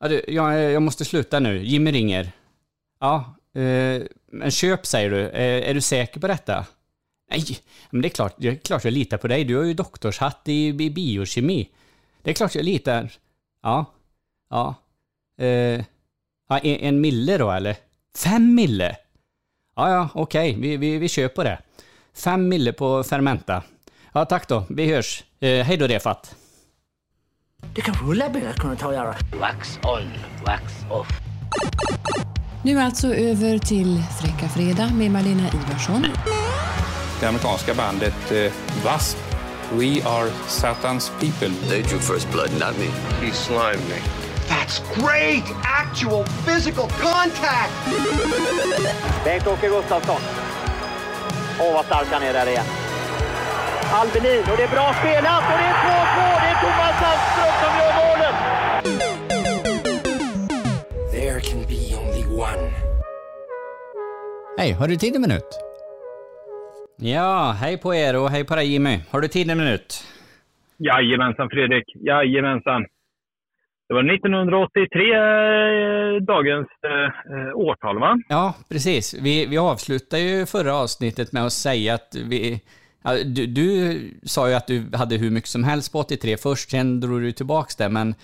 Ja, du, jag, jag måste sluta nu. Jimmy ringer. Ja, eh, men köp säger du. Eh, är du säker på detta? Nej, men det är klart, det är klart jag litar på dig. Du har ju doktorshatt i, i biokemi. Det är klart jag litar. Ja, ja. Eh, en, en mille då eller? Fem mille? Ja, ja, okej, vi, vi, vi kör på det. Fem mille på Fermenta. Ja, tack då. Vi hörs. Eh, hej då, Refat. Det kanske Ulla-Britt kunde ta och göra. Wax on, wax off. Nu alltså över till Fräcka Fredag med Malena Ivarsson. Det amerikanska bandet eh, W.A.S.P. We are Satan's people. They drew first blood, not me. He slimed me. That's great! Actual physical contact! Bengt-Åke Gustafsson. Åh, vad stark han är där igen. Albinin, och det är bra spelat och det är 2-2! Thomas Sandström som gör målet! There can be only one. Hej, har du tid en minut? Ja, hej på er och hej på dig Jimmy. Har du tid en minut? Jajamensan Fredrik, jajamensan. Det var 1983 eh, dagens eh, årtal va? Ja, precis. Vi, vi avslutade ju förra avsnittet med att säga att vi... Du, du sa ju att du hade hur mycket som helst på 83 först, sen drog du tillbaks det, men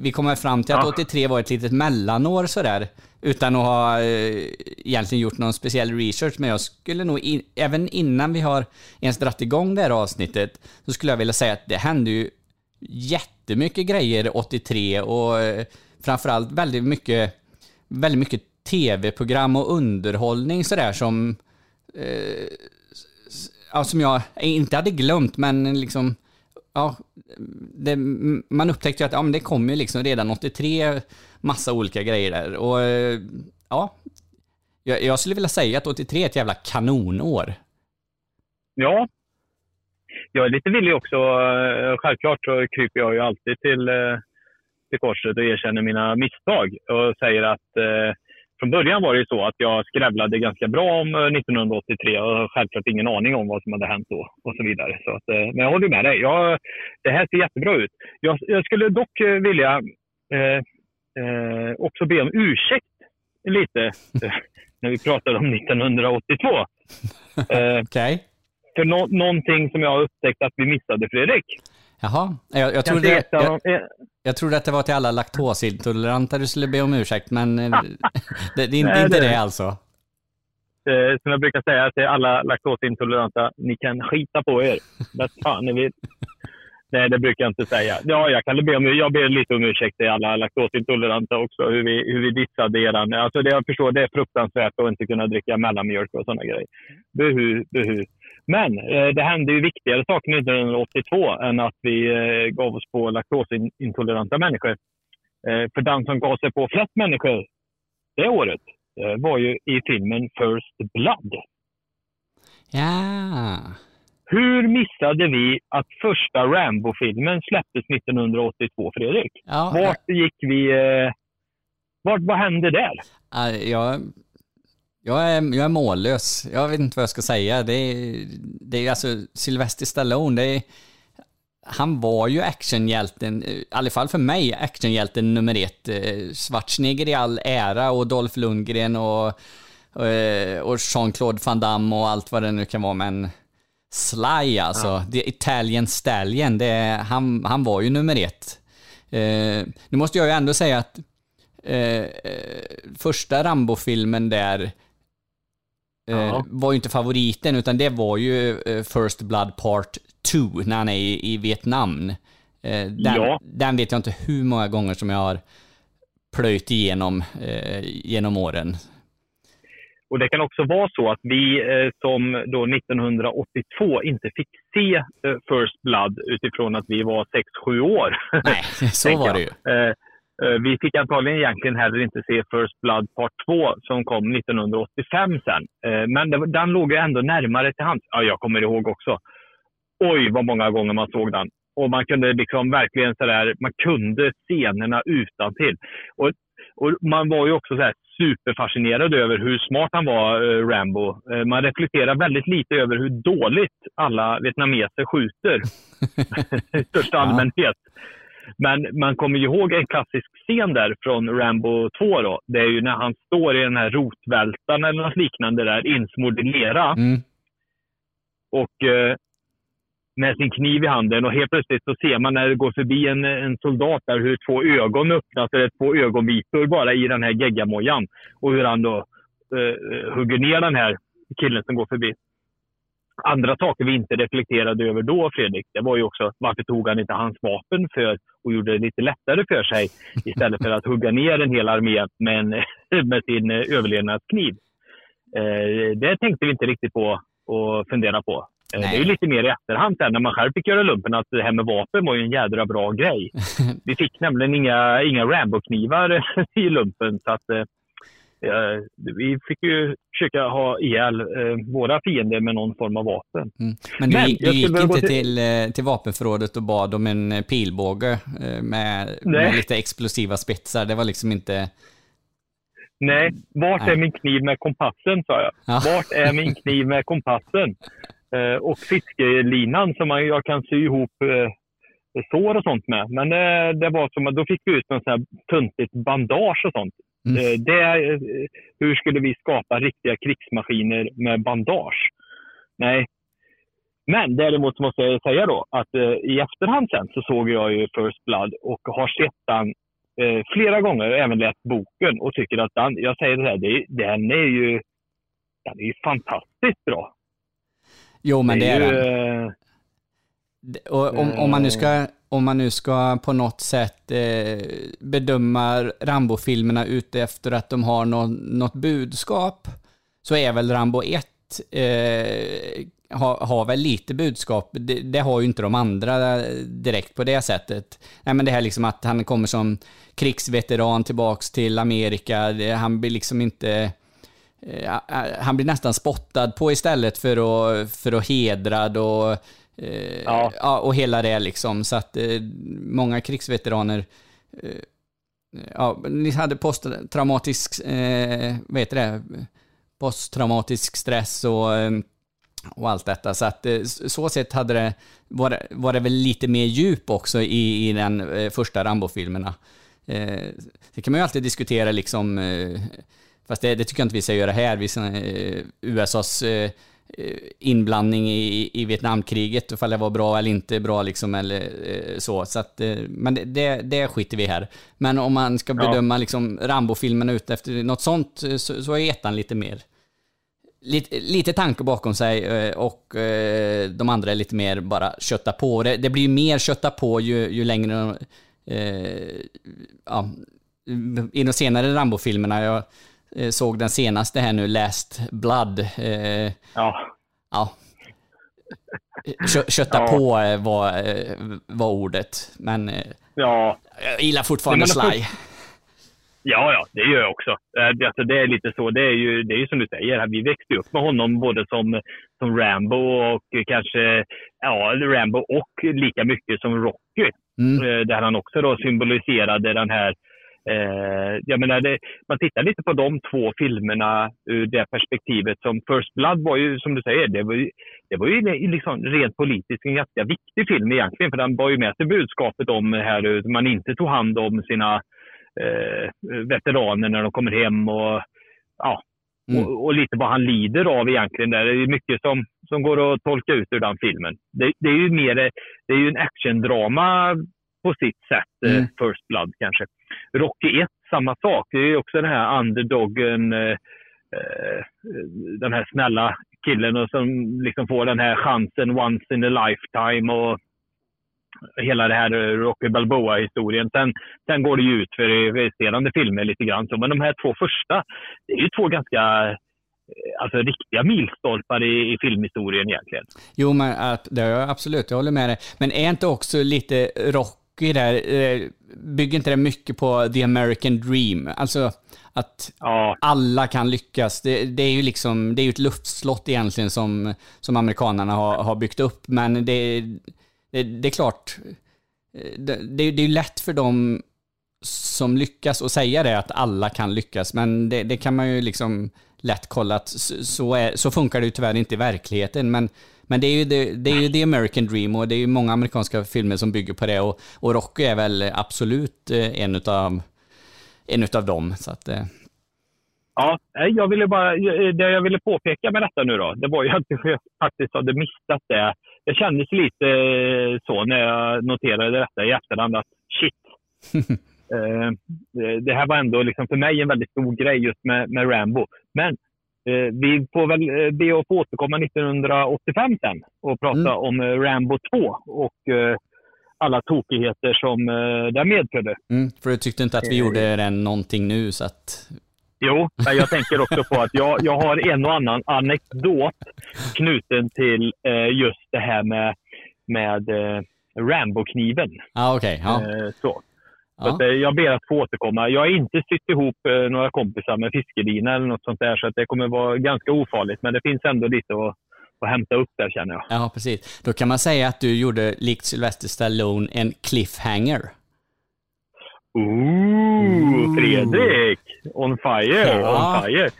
vi kommer fram till att Ja. 83 var ett litet mellanår sådär, utan att ha eh, egentligen gjort någon speciell research, men jag skulle nog, in, även innan vi har ens dratt igång det här avsnittet, så skulle jag vilja säga att det hände ju jättemycket grejer 83 och eh, framförallt väldigt mycket, väldigt mycket tv-program och underhållning sådär som eh, ja, som jag inte hade glömt, men liksom ja, det, man upptäckte ju att ja, men det kom ju liksom redan 83 massa olika grejer där och eh, ja, jag, jag skulle vilja säga att 83 är ett jävla kanonår. Ja. Jag är lite villig också. Självklart så kryper jag ju alltid till, eh, till korset och erkänner mina misstag och säger att eh, från början var det ju så att jag skrävlade ganska bra om eh, 1983 och har självklart ingen aning om vad som hade hänt då och så vidare. Så att, eh, men jag håller med dig. Jag, det här ser jättebra ut. Jag, jag skulle dock eh, vilja eh, eh, också be om ursäkt lite eh, när vi pratar om 1982. Eh, Okej? för nå- någonting som jag har upptäckt att vi missade, Fredrik. Jaha, jag, jag, trodde, jag, eh, jag trodde att det var till alla laktosintoleranta du skulle be om ursäkt, men eh, det, det är inte, Nej, inte det- det alltså. eh, som jag brukar säga till alla laktosintoleranta, ni kan skita på er. Vad fan ni vill. Nej, det brukar jag inte säga. Ja, jag kan be om, jag ber lite om ursäkt till alla laktosintoleranta också, hur vi, hur vi dissade eran. Alltså det jag förstår, det är fruktansvärt att inte kunna dricka mellanmjölk och sådana grejer. Buhu, buhu. Men eh, det hände ju viktigare saker 1982 än att vi eh, gav oss på laktosintoleranta människor. Eh, för den som gav sig på flest människor det året eh, var ju i filmen First Blood. Ja. Hur missade vi att första Rambo-filmen släpptes 1982, Fredrik? Ja, Vart gick vi... Eh, vart, vad hände där? Ja, Jag, jag, är, jag är mållös. Jag vet inte vad jag ska säga. Det är, det är alltså Sylvester Stallone. Det är, han var ju actionhjälten, i alla fall för mig, actionhjälten nummer ett. Eh, Schwarzenegger i all ära och Dolph Lundgren och, och, eh, och Jean-Claude Van Damme och allt vad det nu kan vara. Men Sly alltså, the Italian Stallion, det, han, han var ju nummer ett. Eh, nu måste jag ju ändå säga att eh, eh, första Rambo-filmen där eh, Ja. var ju inte favoriten, utan det var ju eh, First Blood Part 2, när han är i, i Vietnam. Eh, den, Ja. den vet jag inte hur många gånger som jag har plöjt igenom eh, genom åren. Och det kan också vara så att vi eh, som då 1982 inte fick se eh, First Blood utifrån att vi var 6-7 år. Nej, så var det ju. Eh, vi fick antagligen egentligen heller inte se First Blood Part 2 som kom 1985 sen. Eh, men den låg ju ändå närmare till hands. Ja, jag kommer ihåg också. Oj, vad många gånger man såg den. Och man kunde liksom verkligen sådär, man kunde scenerna utan till. Och, och man var ju också så superfascinerad över hur smart han var, eh, Rambo. Man reflekterar väldigt lite över hur dåligt alla vietnameser skjuter i största Ja. Men man kommer ju ihåg en klassisk scen där från Rambo 2 då. Det är ju när han står i den här rotvältan eller något liknande där, insmord i lera. Mm. Och eh, med sin kniv i handen och helt plötsligt så ser man när det går förbi en, en soldat där hur två ögon öppnas, eller två ögonvitor bara i den här geggamojan. Och hur han då eh, hugger ner den här killen som går förbi. Andra saker vi inte reflekterade över då, Fredrik, det var ju också varför tog han inte hans vapen för och gjorde det lite lättare för sig istället för att hugga ner en hel armé med, en, med sin eh, överlevnadskniv. Eh, det tänkte vi inte riktigt på och fundera på. Eh, Det är ju lite mer i efterhand sen när man själv fick göra lumpen att det här med vapen var ju en jädra bra grej. Vi fick nämligen inga, inga Rambo-knivar i lumpen så att eh, eh, vi fick ju försöka ha ihjäl eh, våra fiender med någon form av vapen. Men du, Men gick- du gick inte till- till, eh, till vapenförrådet och bad om en pilbåge med, med lite explosiva spetsar. Det var liksom inte... Nej, vart Nej. är min kniv med kompassen, sa jag. Ja. Vart är min kniv med kompassen? Eh, och fiskelinan som man, jag kan sy ihop eh, sår och sånt med. Men eh, det var som att då fick vi ut någon sån här tuntigt bandage och sånt. Mm. Eh, det, eh, hur skulle vi skapa riktiga krigsmaskiner med bandage? Nej. Men däremot måste jag säga då att eh, i efterhand sen så såg jag ju First Blood och har sett den flera gånger och även läst boken och tycker att den, jag säger det här, det, den är ju den är ju fantastiskt bra. Jo, men det är ju, den. Och om, om, man nu ska, om man nu ska på något sätt eh, bedöma Rambo-filmerna ute efter att de har nå, något budskap, så är väl Rambo 1 eh, har, har väl lite budskap. Det, det har ju inte de andra direkt på det sättet. Nej, men det här liksom att han kommer som krigsveteran tillbaks till Amerika. Det, han blir liksom inte... Eh, han blir nästan spottad på istället för att, för att hedrad och, eh, Ja. ja, och hela det liksom. Så att eh, många krigsveteraner eh, ja, ni hade posttraumatisk, eh, vad heter det? Posttraumatisk stress och, eh, och allt detta. Så att eh, så sett hade det, var, det, var det väl lite mer djup också i, i den eh, första Rambo-filmerna. Eh, det kan man ju alltid diskutera liksom, eh, fast det, det tycker jag inte vi ska göra här, vi, eh, USAs inblandning i, i Vietnamkriget, ifall det var bra eller inte bra liksom, eller eh, så. så att, eh, men det, det, skiter vi här. Men om man ska Ja. bedöma liksom Rambo-filmerna ut efter något sånt, eh, så, så är ettan lite mer lite, lite tanke bakom sig eh, och eh, de andra är lite mer bara kötta på. Det, det blir mer kötta på ju, ju längre... Eh, ja, I de senare Rambo-filmerna, eh, såg den senaste här nu, Last Blood. Eh, ja. ja. Kö, kötta Ja. på eh, var, eh, var ordet, men eh, ja, jag gillar fortfarande Nej, Sly. Ja, ja, det gör jag också. Eh, Alltså, det är lite så. Det är ju, det är ju som du säger, vi växte upp med honom både som, som Rambo och kanske, ja, Rambo och lika mycket som Rocky. Mm. Eh, Där han också då symboliserade den här Eh, jag menar, det, man tittar lite på de två filmerna ur det perspektivet. som First Blood var ju, som du säger, det var ju, det var ju liksom rent politiskt en ganska viktig film egentligen. För den var ju med sig budskapet om här hur man inte tog hand om sina eh, veteraner när de kommer hem. och ja, Mm. och, och lite vad han lider av egentligen. Där. Det är mycket som, som går att tolka ut ur den filmen. Det, det är ju mer det är ju en actiondrama på sitt sätt, eh, Mm. First Blood kanske. Rocky 1, samma sak. Det är också den här underdogen, eh, eh, den här snälla killen och som liksom får den här chansen once in a lifetime och hela det här Rocky Balboa-historien. Sen, sen går det ju ut för resterande filmer lite grann så. Men de här två första, det är ju två ganska alltså, riktiga milstolpar i, i filmhistorien egentligen. Jo, men att, det är jag absolut, jag håller med dig. Men är inte också lite Där, eh, bygger inte det mycket på the American dream? Alltså att Ja, alla kan lyckas. Det, det är ju liksom, det är ju ett luftslott egentligen som, som amerikanerna har, har byggt upp. Men det, det, det är klart, eh, det, det, det är ju lätt för dem som lyckas och säga det att alla kan lyckas, men det, det kan man ju liksom lätt kolla att så, är, så funkar det ju tyvärr inte i verkligheten. Men, men det är ju det, det är ju the American dream och det är ju många amerikanska filmer som bygger på det och, och Rocky är väl absolut eh, en utav, en utav dem. Så att, eh. Ja, jag ville bara, det jag ville påpeka med detta nu då, det var ju att jag faktiskt hade missat det. Det kändes lite så när jag noterade detta i efterhand att shit. Eh, det här var ändå liksom för mig en väldigt stor grej just med, med Rambo. Men eh, vi får väl eh, be att få återkomma 1985 sen och prata mm. om Rambo 2 och alla tokigheter som det medförde. Mm, för du tyckte inte att vi gjorde den någonting nu så att... Jo, men jag tänker också på att jag, jag har en och annan anekdot knuten till just det här med, med Rambo-kniven. Ah, okay. Ja, så. Att, eh, jag ber att få återkomma. Jag har inte sytt ihop eh, några kompisar med fiskelina eller något sånt där, så att det kommer vara ganska ofarligt. Men det finns ändå lite att, att hämta upp där känner jag. Ja, precis. Då kan man säga att du gjorde, likt Sylvester Stallone, en cliffhanger. Ooh, Fredrik! On fire! Ja. On fire!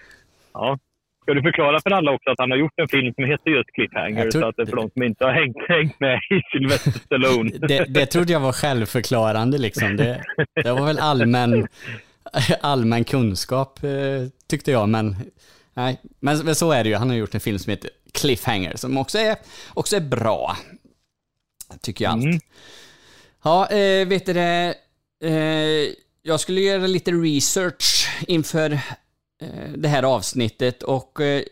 Ja. Ska du förklara för alla också att han har gjort en film som heter just Cliffhanger, tror... så att det är för de som inte har hängt, hängt med i Sylvester Stallone. det, det trodde jag var självförklarande liksom. Det, det var väl allmän, allmän kunskap eh, tyckte jag, men nej. Men, så är det ju. Han har gjort en film som heter Cliffhanger, som också är, också är bra. Tycker jag allt. Mm. Ja, äh, vet du det? Äh, jag skulle göra lite research inför Eh, Eh, det här avsnittet och eh,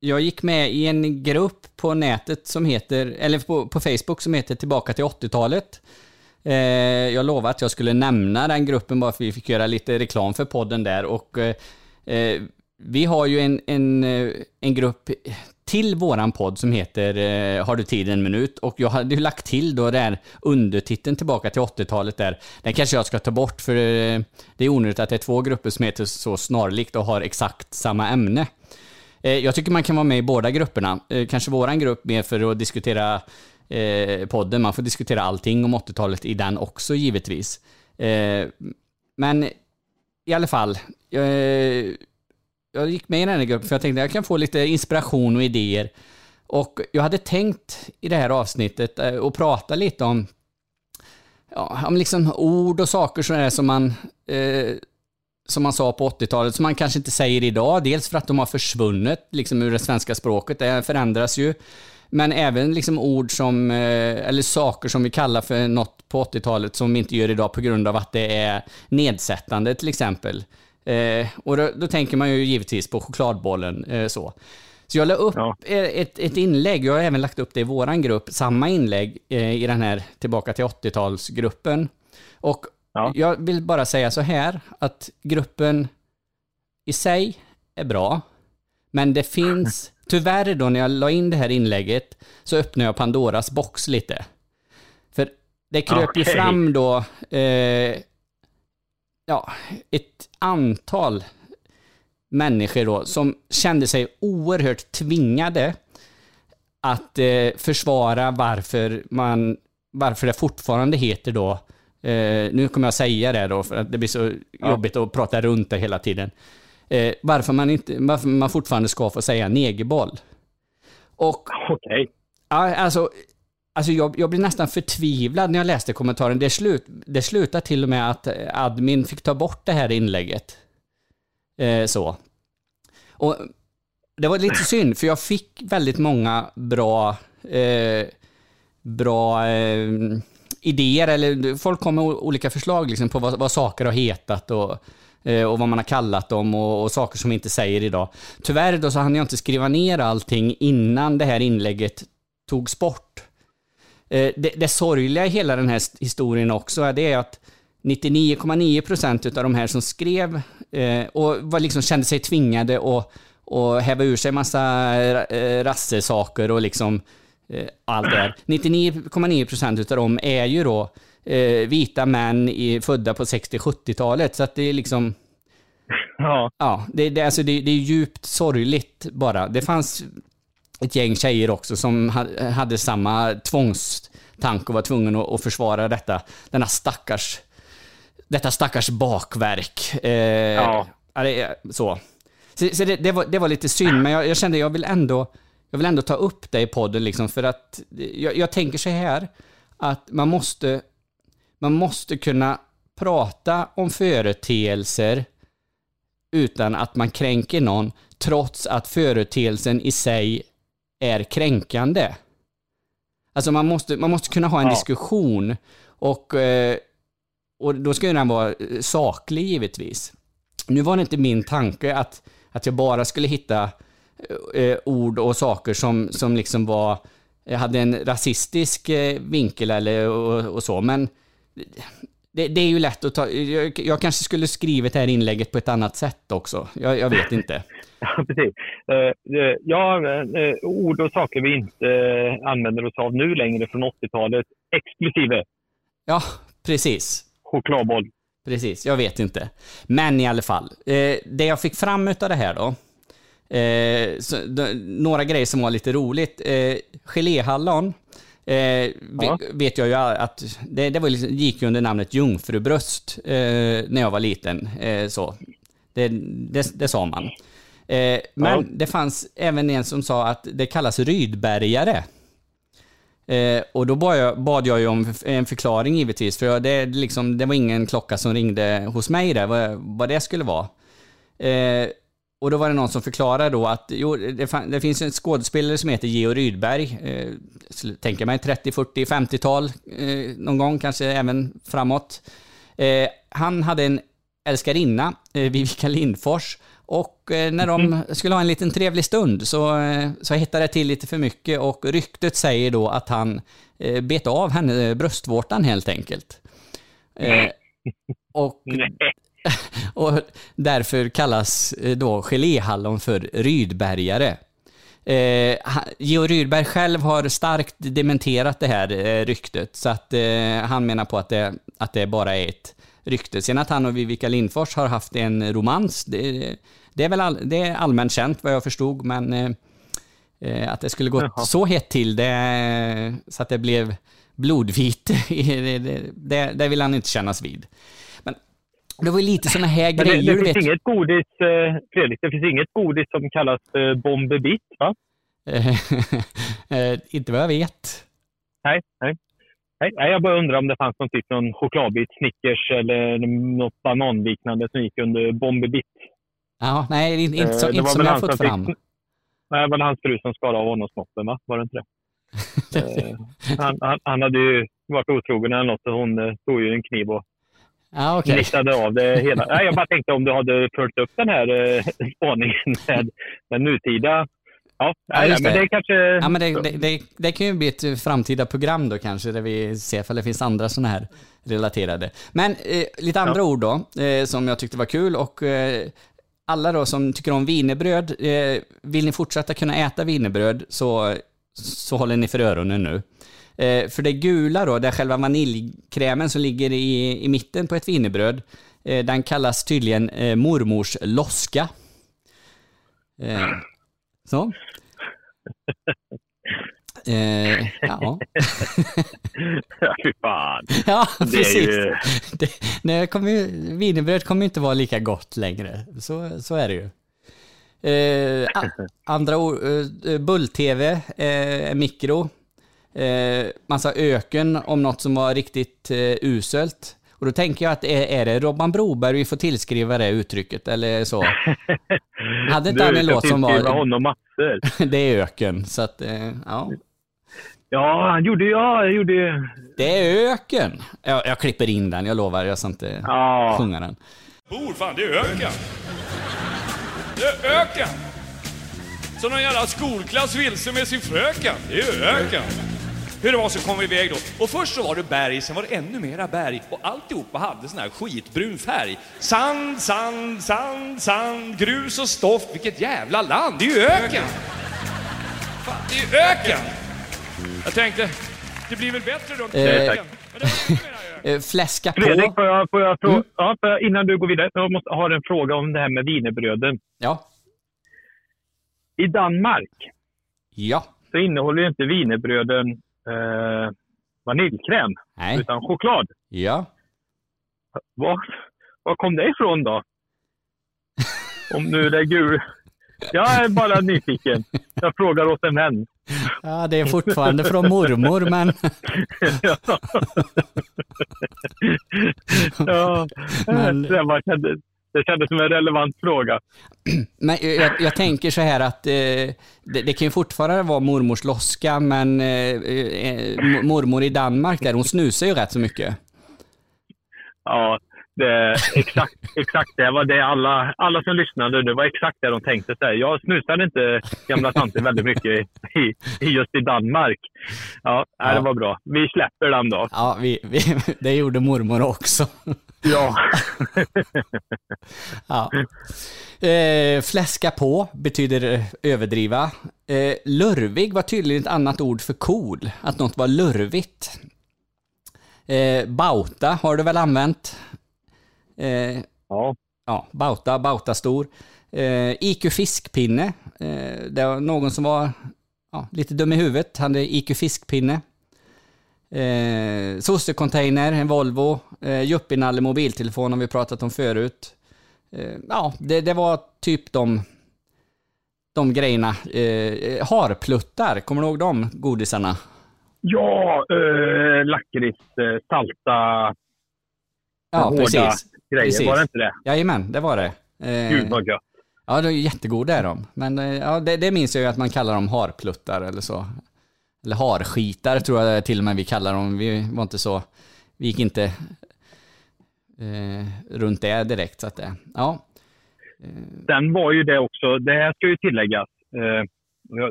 jag gick med i en grupp på nätet som heter, eller på, på Facebook som heter Tillbaka till 80-talet. Eh, jag lovade att jag skulle nämna den gruppen bara för att vi fick göra lite reklam för podden där och eh, vi har ju en, en, en grupp till våran podd som heter eh, Har du tid en minut? Och jag hade ju lagt till då där undertiteln tillbaka till 80-talet där. Den kanske jag ska ta bort för eh, det är onödigt att det är två grupper som heter så snarlikt och har exakt samma ämne. Eh, jag tycker man kan vara med i båda grupperna. Eh, kanske våran grupp mer för att diskutera eh, podden. Man får diskutera allting om 80-talet i den också givetvis. Eh, men i alla fall eh, jag gick med i den här gruppen för jag tänkte att jag kan få lite inspiration och idéer. Och jag hade tänkt i det här avsnittet eh, att prata lite om, ja, om liksom ord och saker som, är som man eh, som man sa på 80-talet, som man kanske inte säger idag. Dels för att de har försvunnit liksom ur det svenska språket, det förändras ju. Men även liksom ord som, eh, eller saker som vi kallar för något på 80-talet som vi inte gör idag på grund av att det är nedsättande till exempel. Eh, och då, då, tänker man ju givetvis på chokladbollen eh, så. Så jag la upp ja. ett, ett inlägg, jag har även lagt upp det i våran grupp, samma inlägg eh, i den här tillbaka till 80-talsgruppen. Och ja. jag vill bara säga så här, att gruppen i sig är bra, men det finns, tyvärr då när jag la in det här inlägget, så öppnade jag Pandoras box lite. För det kröp okay. ju fram då eh, ja, ett antal människor då som kände sig oerhört tvingade att eh, försvara varför man, varför det fortfarande heter då, eh, nu kommer jag säga det då för att det blir så ja. jobbigt att prata runt det hela tiden, eh, varför, man inte, varför man fortfarande ska få säga negerboll. Och, okay. alltså, Alltså jag, jag blev nästan förtvivlad när jag läste kommentaren. Det, slut, det slutade till och med att eh, admin fick ta bort det här inlägget. Eh, så. Och det var lite synd, för jag fick väldigt många bra, eh, bra eh, idéer, eller folk kom med olika förslag liksom, på vad, vad saker har hetat och, eh, och vad man har kallat dem och, och, saker som vi inte säger idag. Tyvärr då så hann jag inte skriva ner allting innan det här inlägget togs bort. Eh, det, det sorgliga i hela den här historien också, det är att 99,9% av de här som skrev eh, och var liksom, kände sig tvingade att och häva ur sig massa eh, rassesaker och liksom allt det här. 99,9% av dem är ju då vita män i, födda på 60-70-talet, så att det är liksom... Ja. Ja, det, det, alltså det, det är djupt sorgligt bara. Det fanns ett gäng tjejer också som hade samma tvångstanke och var tvungen att försvara detta. Denna stackars detta stackars bakverk. Eh, Ja. så. Så, så det, det, var, det var lite synd, men jag, jag kände jag vill ändå jag vill ändå ta upp det i podden liksom för att jag, jag tänker så här att man måste man måste kunna prata om företeelser utan att man kränker någon trots att företeelsen i sig är kränkande. Alltså man måste, man måste kunna ha en Ja. diskussion och, eh, och då ska den vara eh, saklig givetvis. Nu var det inte min tanke att, att jag bara skulle hitta eh, ord och saker som, som liksom var, hade en rasistisk vinkel eller och, och så, men det, det är ju lätt att ta, jag, jag kanske skulle skrivit det här inlägget på ett annat sätt också. Jag, jag vet inte. Ja, precis. Eh, eh, ja, eh, ord och saker vi inte använder oss av nu längre från 80-talet, exklusive Ja, precis. chokladboll. Precis, jag vet inte. Men i alla fall, det jag fick fram utav det här då, så, några grejer som var lite roligt. Eh, geléhallon eh, Ja. ve- vet jag ju att det, det var liksom, gick under namnet jungfrubröst eh, när jag var liten. Eh, så. Det, det, det sa man. Eh, men Ja. det fanns även en som sa att det kallas rydbergare. Eh, och då bad jag, bad jag ju om en förklaring givetvis, för jag, det, liksom, det var ingen klocka som ringde hos mig där, vad, vad det skulle vara. Eh, och då var det någon som förklarade då att jo, det, fan, det finns en skådespelare som heter Geo Rydberg, eh, tänka mig 30, 40, 50-tal eh, någon gång, kanske även framåt. Eh, han hade en älskarinna, eh, Vivica Lindfors, och eh, när de skulle ha en liten trevlig stund så, eh, så hettade det till lite för mycket och ryktet säger då att han eh, bet av henne bröstvårtan helt enkelt. Och, och därför kallas då geléhallon för rydbergare. Eh, Georg Rydberg själv har starkt dementerat det här eh, ryktet, så att eh, han menar på att det, att det bara är ett rykte. Sen att han och Vivica Lindfors har haft en romans, det, det är väl all, det är allmänt känt vad jag förstod, men eh, eh, att det skulle Jaha. så hett till det, så att det blev blodvite, det, det, det, det vill han inte kännas vid. Men det var ju lite sådana här Men det, grejer, det vet finns inget godis, eh, Fredrik, det finns inget godis som kallas Bombebit, va? Inte vad jag vet. Nej, nej. Nej, jag bara undrar om det fanns någon typ av chokladbit, Snickers eller något bananliknande som gick under Bombebit. Ja, nej, inte, inte, så, Eh, det inte som jag har fått fram. fick- Nej, det var hans fru som skar av honom snoppen, va? Var det inte det? Eh, han, han, han hade ju varit otrogen eller något och hon eh, tog ju en kniv och Ja, okej. nickade av det hela. Nej, jag bara tänkte om du hade följt upp den här eh, spaningen med den nutida... Ja, nej, just men det. det kanske... Ja, men det, det, det, det kan ju bli ett framtida program då kanske, där vi ser ifall det finns andra sådana här relaterade. Men eh, lite andra ord då, eh, som jag tyckte var kul och eh, alla då som tycker om wienerbröd, eh, vill ni fortsätta kunna äta wienerbröd så, så håller ni för öronen nu. Eh, för det gula då, där själva vaniljkrämen som ligger i, i mitten på ett wienerbröd, eh, den kallas tydligen mormors loska. Så. Eh, ja. Ja, fy fan. ja, precis. ju- Det, det kommer ju, wienerbröd kommer inte vara lika gott längre. Så, så är det ju. Eh, andra ord, eh, bull-tv, eh, mikro, eh, massa öken om något som var riktigt eh, uselt. Och då tänker jag att är, är det Robban Broberg vi får tillskriva det uttrycket eller så? Hade inte han en Du låt som var... honom massor. det är öken, så att, eh, ja. Ja, han gjorde. Ja, gjorde. Det är öken! Jag, jag klipper in den, jag lovar. Jag ska inte Ja. sjunga den. Bor, fan det är öken. Det är öken. Så någon jävla skolklass vilse med sin fröken. Det är öken. Hur det var så kom vi iväg då. Och först så var det berg, sen var det ännu mera berg. Och alltihopa hade sån här skitbrun färg. Sand, sand, sand, sand, grus och stoft. Vilket jävla land! Det är ju öken! Fan, det är ju öken! Jag tänkte, det blir väl bättre då. Eh. Eh, Fläska Fredrik, på. får jag, får jag fråga... Mm. Ja, får jag, innan du går vidare. Jag måste ha en fråga om det här med wienerbröden. Ja. I Danmark Ja. så innehåller ju inte wienerbröden eh, vaniljkräm, Nej. utan choklad. Ja. Var, var kom det ifrån då? Om nu det är gul. Jag är bara nyfiken. Jag frågar åt en vän. Ja, det är fortfarande från mormor, men... ja. ja. Men- var, det, kändes som en relevant fråga. Men jag, jag tänker så här att eh, det, det kan ju fortfarande vara mormors loska, men eh, eh, mormor i Danmark där, hon snusar ju rätt så mycket. Ja, det, exakt, exakt det var det alla, alla som lyssnade, det var exakt det de tänkte. Så här, jag snusade inte gamla tanter väldigt mycket i, i just i Danmark. Ja, nej, det Ja. var bra. Vi släpper den då. Ja, vi, vi, det gjorde mormor också. Ja. Ja. Eh, fläska på betyder eh, överdriva. Eh, lurvig var tydligen ett annat ord för cool, att något var lurvigt. Eh, bauta har du väl använt? Eh, ja. Ja, bauta, bauta stor. Eh, IQ fiskpinne. Eh, det var någon som var ja, lite dum i huvudet, hade IQ fiskpinne. Eh, Sossecontainer, en Volvo, eh, Juppinalle mobiltelefon har vi pratat om förut. Eh, ja, det, det var typ de, de grejerna. Eh, harpluttar, kommer du ihåg de godisarna? Ja, eh, lakrits, eh, salta, Ja, hårda precis. Grejer. Precis. Var det inte det? Jajamän, det var det. Eh, Gud vad gött. Ja, de är jättegoda är de. Men eh, ja, det, det minns jag ju att man kallar dem harpluttar eller så. Eller harskitar tror jag till och med vi kallar dem. Vi var inte så... Vi gick inte eh, runt det direkt. Så att det, ja. Sen var ju det också, det här ska ju tilläggas, eh,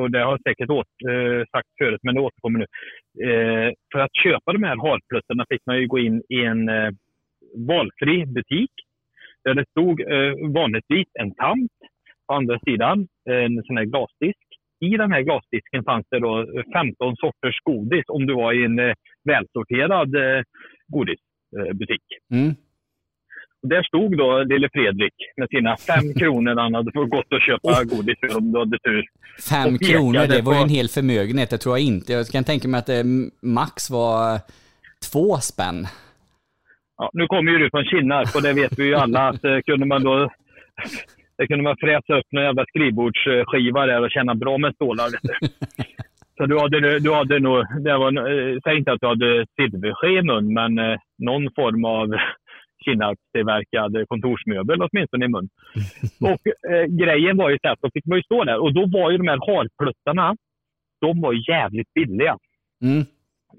och- det har jag säkert åt, eh, sagt förut, men det återkommer nu. Eh, för att köpa de här harpluttarna fick man ju gå in i en eh, valfri butik där det stod eh, vanligtvis en tant på andra sidan, en sån här glasdisk. I den här glasdisken fanns det då 15 sorters godis om du var i en eh, välsorterad eh, godisbutik. Mm. Och Där stod då lille Fredrik med sina fem kronor han hade fått gått och köpa godis för om du hade tur. Fem kronor, det var ju en hel förmögenhet. Det tror jag inte. Jag kan tänka mig att det max var två spänn. Ja, nu kommer ju du från Kinnarp och det vet vi ju alla att eh, kunde man då det kunde man fräsa upp en jävla skrivbordsskiva där och känna bra med stålar. Så du hade, du hade nog, det var, eh, säg inte att du hade silverske i mun, men eh, någon form av Kinnarpstillverkad kontorsmöbel åtminstone i mun. Och eh, grejen var ju så att då fick man ju stå där och då var ju de här harpluttarna, de var jävligt billiga. Mm.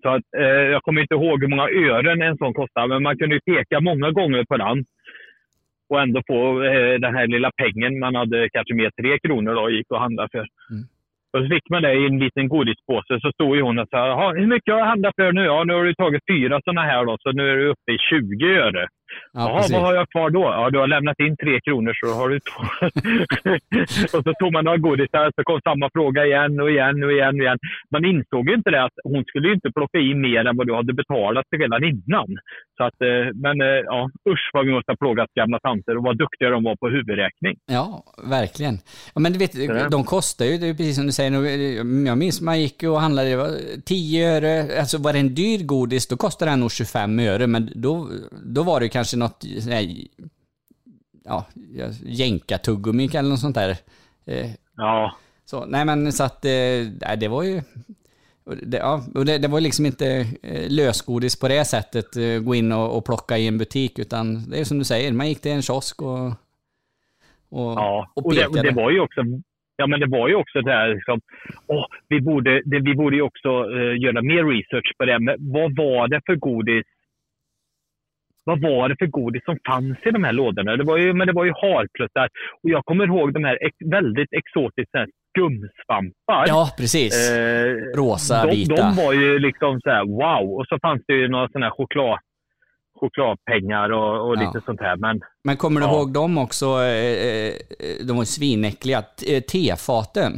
Så att, eh, jag kommer inte ihåg hur många ören en sån kostade, men man kunde ju peka många gånger på den. Och ändå få eh, den här lilla pengen man hade kanske med tre kronor då gick och handlade för. Och så fick man det i en liten godispåse. Så stod ju hon och sa, "Jaha, hur mycket har jag handlat för nu? Ja, nu har du tagit fyra sådana här då, så nu är du uppe i 20 öre. Ja, Jaha, vad har jag kvar då? Ja, du har lämnat in tre kronor så har du två. och så tog man några godisar så kom samma fråga igen och igen och igen och igen. Man insåg ju inte det att hon skulle inte plocka in mer än vad du hade betalat redan innan. Så att, eh, men eh, ja, usch vad vi måste ha plågat gamla tanter och vad duktiga de var på huvudräkning. Ja, verkligen. Ja, men du vet, de kostar ju, det är precis som du säger, nu, jag minns man gick och handlade, det var 10 öre, alltså var det en dyr godis, då kostade den nog 25 öre, men då, då var det ju kanske något, här, ja, jänkartuggummi eller något sånt där. Eh, Ja. Så, nej men så att, eh, nej, det var ju, det, ja, och det, det var liksom inte eh, lösgodis på det sättet, gå in och, och plocka i en butik, utan det är som du säger, man gick till en kiosk och, och, Ja, och och det, det var ju också Ja, men det var ju också det här liksom, åh, vi, borde, det, vi borde ju också eh, göra mer research på det. Men vad var det för godis? Vad var det för godis som fanns i de här lådorna? Det var ju, men det var ju harpluttar. Och jag kommer ihåg de här ex, väldigt exotiska skumsvampar. Ja, precis. Eh, Rosa, de, vita. De var ju liksom så här, wow. Och så fanns det ju några sådana här choklad, chokladpengar och, och Ja. lite sånt här. Men Men kommer du Ja. ihåg dem också? eh, eh, De var ju svinäckliga. Eh, Tefaten.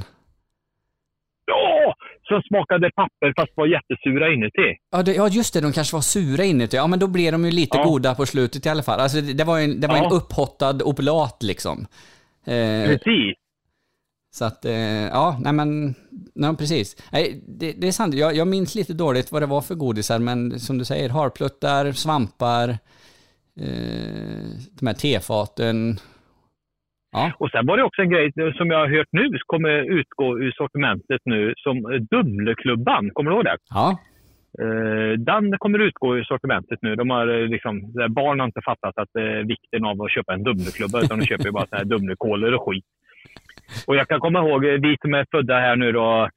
Som smakade papper fast var jättesura inuti. Ja, det, ja, just det. De kanske var sura inuti. Ja, men då blev de ju lite Ja. goda på slutet i alla fall. Alltså, det, det var en, det var en Ja. upphottad oblat liksom. Eh, Precis. så att, eh, ja, nej men, nej, precis. Nej, det, det är sant. Jag, jag minns lite dåligt vad det var för godisar, men som du säger, harpluttar, svampar, eh, de här tefaten. Ja. Och sen var det också en grej som jag har hört nu, kommer utgå ur sortimentet nu, som Dumleklubban. Kommer du ihåg det? Ja. Eh, den kommer utgå ur sortimentet nu. De har eh, liksom, barn har inte fattat att eh, vikten av att köpa en Dumleklubba, utan de köper ju bara så här Dumlekolor och skit. Och jag kan komma ihåg, vi som är födda här nu då,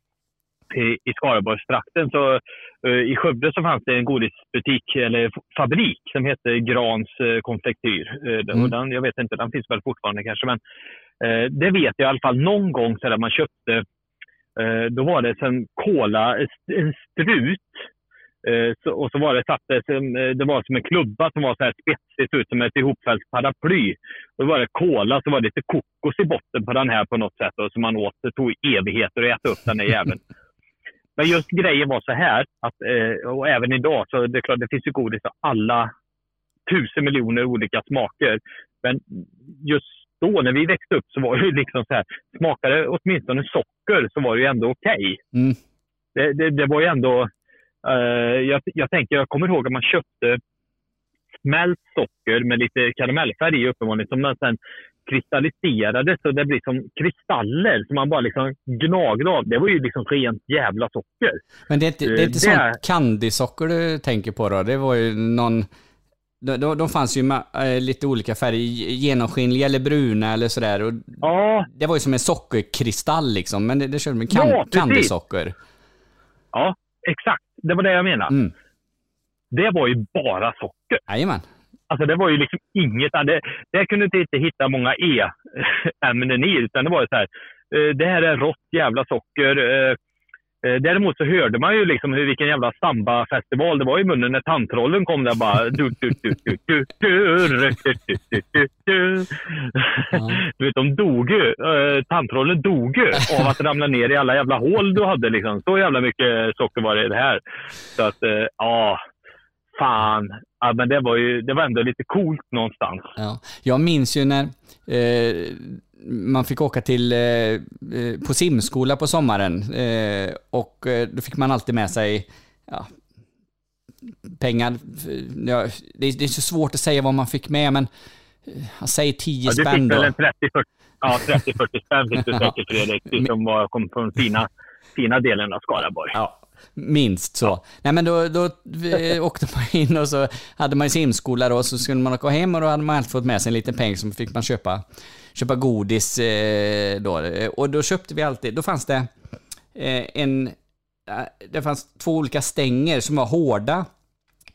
i, Skaraborgstrakten, så eh, i Skövde så fanns det en godisbutik, eller fabrik, som hette Grans eh, konfektyr. Eh, Mm. den, jag vet inte, den finns väl fortfarande kanske, men det vet jag i alla fall någon gång så där man köpte, då var det en kola, en strut och så var det satt det, som, var som en klubba som var så här spetsigt ut som ett ihopfällt paraply. Och då var det kola, så var det lite kokos i botten på den här på något sätt. Och som man åt. Det tog evigheter att äta upp den där jäveln. Men just grejen var så här, att, eh, och även idag, så det är klart det finns ju godis av alla tusen miljoner olika smaker. Men just då när vi växte upp så var det ju liksom så här, smakade åtminstone socker så var det ju ändå okej Mm. det, det, det var ju ändå... eh, jag, jag tänker, jag kommer ihåg att man köpte smält socker med lite karamellfärg i uppenbarligen som man sen kristalliserade så det blir som kristaller som man bara liksom gnagde av. Det var ju liksom rent jävla socker. Men det är inte, det är inte Eh, det- sånt candysocker du tänker på då? Det var ju någon... De, de, fanns ju med eh, lite olika färger, genomskinliga eller bruna eller sådär. Och Ja, det var ju som en sockerkristall liksom, men det, det körde med kan, Ja, candysocker. ja, exakt. Det var det jag menade. Mm. Det var ju bara socker. Jajamän. Alltså det var ju liksom inget, det, det kunde du inte hitta många E-ämnen i, utan det var ju så här, eh, det här är rått jävla socker. eh, eh, Däremot så hörde man ju liksom hur, vilken jävla samba-festival det var i munnen när tandtrollen kom där bara. Du, du, du, du, du, du, du, du, du, du, du. Du vet, de dog ju. Eh, Tandtrollen dog ju av att ramla ner i alla jävla hål du hade. Liksom. Så jävla mycket socker var det här. Så att, eh, ja, fan. Ja, men det var ju det var ändå lite coolt någonstans. Ja. Jag minns ju när eh, man fick åka till, eh, eh, på simskola på sommaren eh, och eh, då fick man alltid med sig ja, pengar. Ja, det, är, det är så svårt att säga vad man fick med, men eh, säg 10 Ja, du spänn fick väl då. en 30-40 ja, 30-40 spänn fick du säkert Fredrik. Du som var, kom från fina, fina delen av Skaraborg. Ja, minst så. Nej men då, då åkte man in och så hade man ju simskola då, så skulle man åka hem och då hade man alltid fått med sig en liten peng som fick man köpa, köpa godis eh, då. Och då köpte vi alltid, då fanns det eh, en, eh, det fanns två olika stänger som var hårda.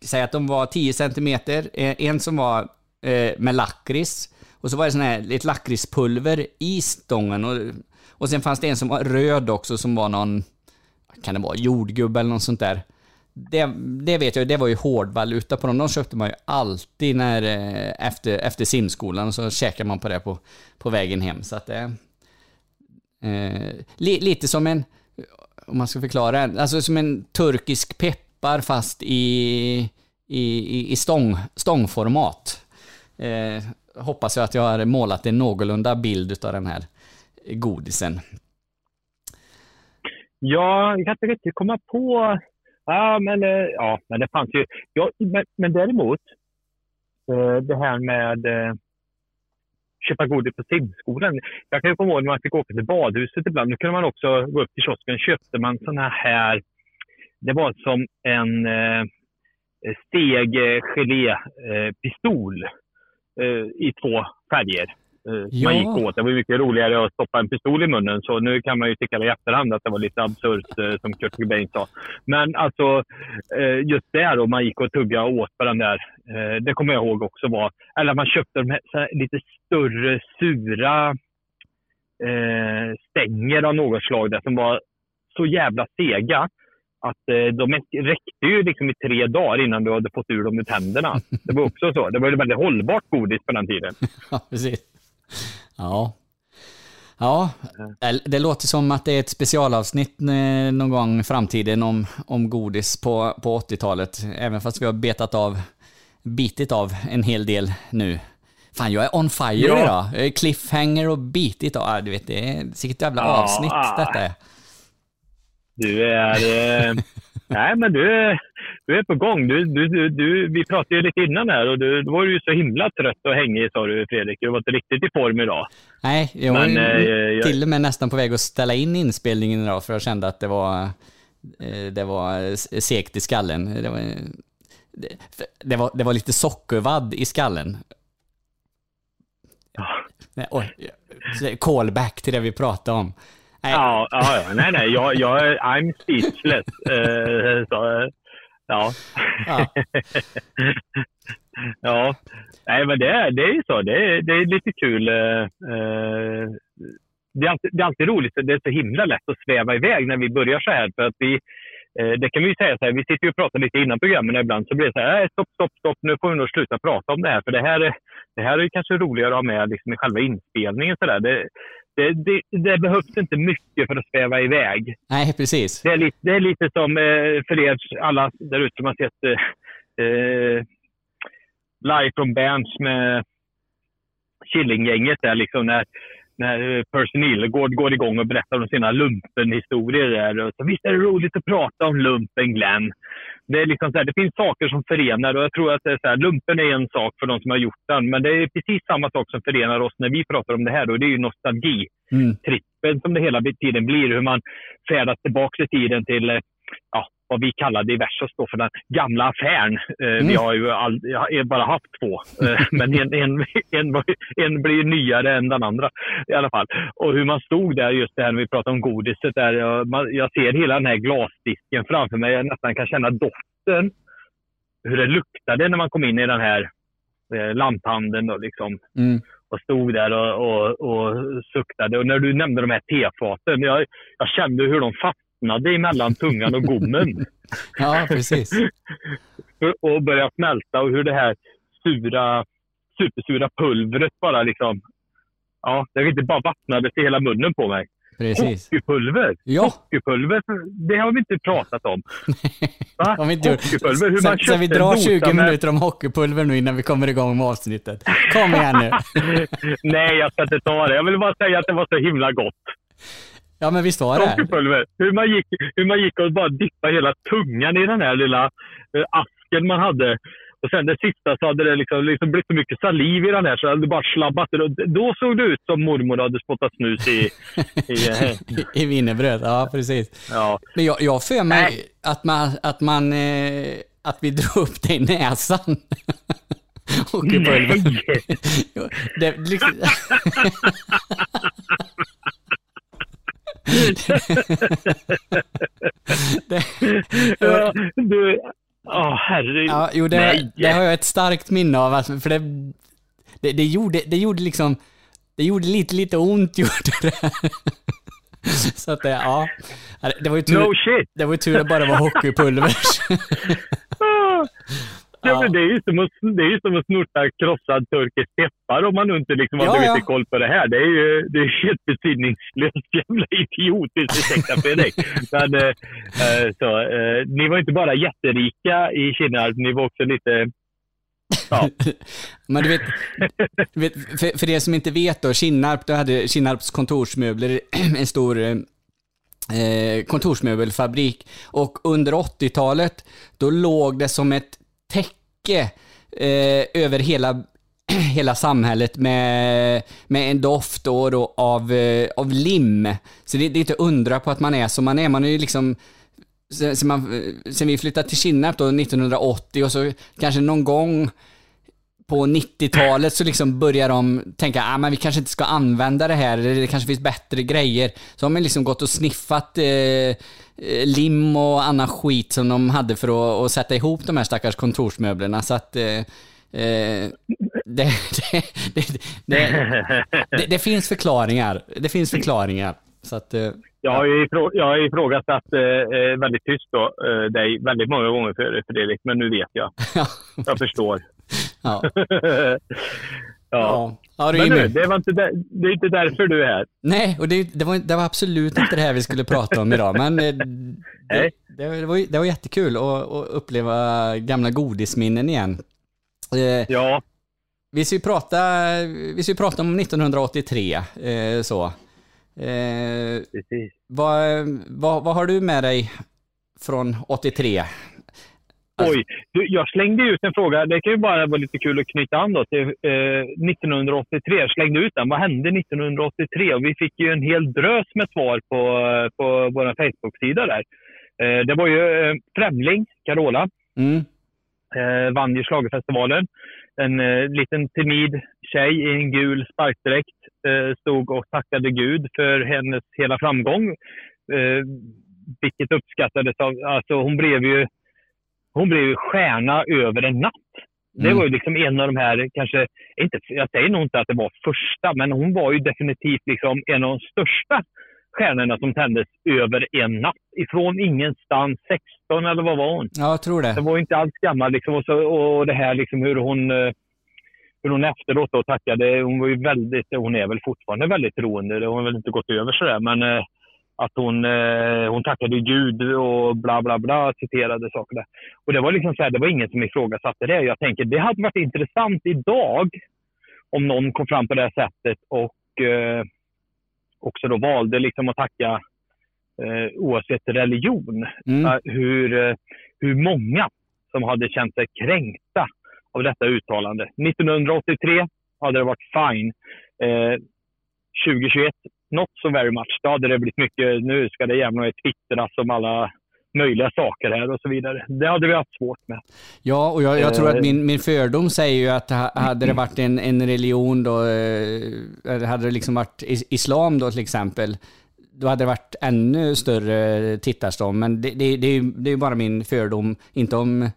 Säg att de var 10 centimeter, eh, en som var eh, med lakrits och så var det sån här, ett lakritspulver i stången och, och sen fanns det en som var röd också som var någon kan det vara, jordgubbe eller något sånt där. Det, det vet jag, det var ju hårdvaluta på dem. De köpte man ju alltid när, eh, efter, efter simskolan, så käkade man på det på, på vägen hem. Så att det... Eh, li, lite som en, om man ska förklara, alltså som en turkisk peppar fast i, i, i, i stång, stångformat. Eh, hoppas jag att jag har målat en någorlunda bild av den här godisen. Ja, jag kan inte riktigt komma på... Ja, men, eh, ja, men det fanns ju... Ja, men, men däremot, eh, det här med eh, köpa godis på simskolan. Jag kan ju komma ihåg när man fick åka till badhuset ibland. Då kunde man också gå upp till kiosken. köpte man såna här... Det var som en eh, steg eh, i två färger. Eh, Ja. Man gick åt. Det var mycket roligare att stoppa en pistol i munnen. Så nu kan man ju tycka i efterhand att det var lite absurt eh, som Kurt Cobain sa. Men alltså eh, just det då, man gick och tuggade och åt på den där. Det kommer jag ihåg också var, eller man köpte de här, lite större sura stänger av något slag där som var så jävla sega att de räckte ju liksom i tre dagar innan du hade fått ur dem ur tänderna. Det var också så. Det var ju väldigt hållbart godis på den tiden. Ja, precis. Ja. Ja, det låter som att det är ett specialavsnitt eh, någon gång i framtiden om, om godis på, på 80-talet. Även fast vi har betat av, bitit av en hel del nu. Fan, jag är on fire Ja. idag. Cliffhanger och bitit av. Du vet, det är sitt jävla Ja, avsnitt detta är. Du är... Eh, nej, men du, du är på gång. Du, du, du, du, vi pratade ju lite innan här och du, då var du ju så himla trött och hängig sa du Fredrik. Du var inte riktigt i form idag. Nej, jag var Men, ju eh, till och med nästan på väg att ställa in inspelningen idag för jag kände att det var, eh, det var segt i skallen. Det var, det, det var, det var lite sockervadd i skallen. Nej, oj, callback till det vi pratade om. Nej, Ja, ja, nej, nej. Jag, jag, är- I'm speechless. Eh, så, ja. Ja. ja. Nej, men det, är- det är ju så. Det är, det är lite kul. eh, eh, det, är alltid, det är alltid roligt. Det är så himla lätt att sväva iväg när vi börjar så här. För att vi, det kan vi ju säga så här, vi sitter ju och pratar lite innan programmen ibland, så blir det så här, "Nej, stopp, stopp, stopp, nu får vi nog sluta prata om det här, för det här, är- det här är kanske roligare att ha med liksom i själva inspelningen. Så. Det, det, det, det behövs inte mycket för att sväva iväg. nej, precis. Det är lite, det är lite som eh, för er alla där ute som har sett eh, eh, Live from Bands med Killinggänget där liksom när, när eh, Percy Nilegård går igång och berättar om sina lumpenhistorier där. Och så, visst är det roligt att prata om lumpen Glenn. Det, är liksom så här, det finns saker som förenar och jag tror att det är så här, lumpen är en sak för de som har gjort den. Men det är precis samma sak som förenar oss när vi pratar om det här och det är ju nostalgi Mm. trippen som det hela tiden blir. Hur man färdas tillbaka i tiden till eh, ja, vad vi kallar diverse då för den gamla affären. Eh, Vi har ju all, jag har bara haft två, eh, men en, en, en, en blir nyare än den andra i alla fall. Och hur man stod där, just det här när vi pratade om godiset, där jag, man, jag ser hela den här glasdisken framför mig. Jag nästan kan känna doften. Hur det luktade när man kom in i den här eh, lanthandeln. Då, liksom Mm. och stod där och, och, och suktade. Och när du nämnde de här tefaten, jag, jag kände hur de fastnade emellan tungan och gommen. Ja, precis. och började smälta och hur det här sura, supersura pulvret bara liksom... Ja, det inte bara vattnade till hela munnen på mig. Precis. Hockeypulver! Ja. Hockeypulver, det har vi inte pratat om. Va? Om vi inte. Hockeypulver, hur Sen, man sen vi drar en 20 dosa med- minuter om hockeypulver nu innan vi kommer igång med avsnittet. Kom igen nu. Nej, jag ska inte ta det. Jag vill bara säga att det var så himla gott. Ja, men visst var det? Sockerpulver. Hur man, gick, hur man gick och bara dippade hela tungan i den här lilla eh, asken man hade. Och sen det sista så hade det liksom, liksom blivit så mycket saliv i den här så det hade bara slabbat. Och Då såg det ut som mormor hade spottat snus i... i eh, I wienerbröd, ja precis. ja. Men jag, jag för mig att man, att man, eh, att vi drog upp det i näsan. Hockeypulver. Nej! Det, liksom, det, Ja, du... Ja, herregud. ja, jo, det, Nej. det har jag ett starkt minne av. Alltså, för det, det, det, gjorde, det gjorde liksom, det gjorde lite, lite ont gjorde det. Så att det, ja. Det var ju tur, No shit! det var ju tur att det bara var hockeypulver. Ja, det är ju som att, det är ju som att snorta krossad turkisk peppar om man inte liksom har Ja, ja. koll på det här. Det är ju det är helt besinningslöst jävla idiotiskt. Ursäkta Fredrik. Men, eh, så, eh, ni var inte bara jätterika i Kinnarp, ni var också lite... Ja, Men du vet, du vet för, för er som inte vet då, Kinnarp, då hade Kinnarps kontorsmöbler en stor eh, kontorsmöbelfabrik. Och under 80-talet, då låg det som ett täcke eh, över hela, hela samhället med, med en doft då, då av, eh, av lim. Så det, det är inte undra på att man är som man är. Man är ju liksom sen, sen, man, eh, sen vi flyttade till Kinnarp då 1980 och så kanske någon gång på 90-talet så liksom börjar de tänka att ah, men vi kanske inte ska använda det här, eller det kanske finns bättre grejer. Så har man liksom gått och sniffat eh, eh, lim och annan skit som de hade för att, att sätta ihop de här stackars kontorsmöblerna. Så att eh, eh, det, det, det, det, finns förklaringar. Det finns förklaringar. Så att, eh, jag har ju ifrå, jag har ifrågasatt eh, väldigt tyst då, eh, dig väldigt många gånger för Fredrik, men nu vet jag. ja. Jag förstår. Ja. ja. Ja. Ja, Men nu. det, var inte där, det är inte därför du är här. Nej, och det, det, var, det var absolut inte det här vi skulle prata om idag, men eh, det, Nej. det, det, var, det var jättekul att, att uppleva gamla godisminnen igen. Eh, Ja, vi ska ju prata, vi ska prata om 1983, eh, så. Eh, precis. vad, vad, vad har du med dig från 83? Oj, du, jag slängde ut en fråga. Det kan ju bara vara lite kul att knyta an då till eh, 1983. Jag slängde ut den. Vad hände 1983? Och vi fick ju en hel drös med svar på, på vår Facebook-sida där. Eh, det var ju eh, Främling, Carola. Mm. Eh, vann ju schlagerfestivalen. En eh, liten timid tjej i en gul sparkdräkt eh, stod och tackade Gud för hennes hela framgång. Eh, vilket uppskattades av... Alltså hon blev ju hon blev ju stjärna över en natt. Det Mm. var ju liksom en av de här, kanske, inte, jag säger nog inte att det var första, men hon var ju definitivt liksom en av de största stjärnorna som tändes över en natt. Ifrån ingenstans, 16 eller vad var hon? Ja, jag tror det. Den var ju inte alls gammal. Liksom, och, så, och det här liksom hur hon, eh, hur hon efteråt då tackade. Hon var ju väldigt, hon är väl fortfarande väldigt troende. Det har väl inte gått över sådär. Men eh, att hon, eh, hon tackade Gud och bla bla bla, citerade saker där. Och det var liksom så här, det var ingen som ifrågasatte det. Jag tänker det hade varit intressant idag om någon kom fram på det här sättet och eh, också då valde liksom att tacka eh, oavsett religion. Mm. Eh, hur, eh, hur många som hade känt sig kränkta av detta uttalande. 1983 hade det varit fine. Eh, 2021, not so very much. Då hade det blivit mycket, nu ska det jämna twittras om alla möjliga saker här och så vidare. Det hade vi haft svårt med. Ja, och jag, jag tror att Eh. min, min fördom säger ju att ha- hade det varit en, en religion då, eh, hade det liksom varit is- islam då till exempel, då hade det varit ännu större tittarstorm. Men det, det, det är ju det är ju bara min fördom, inte om,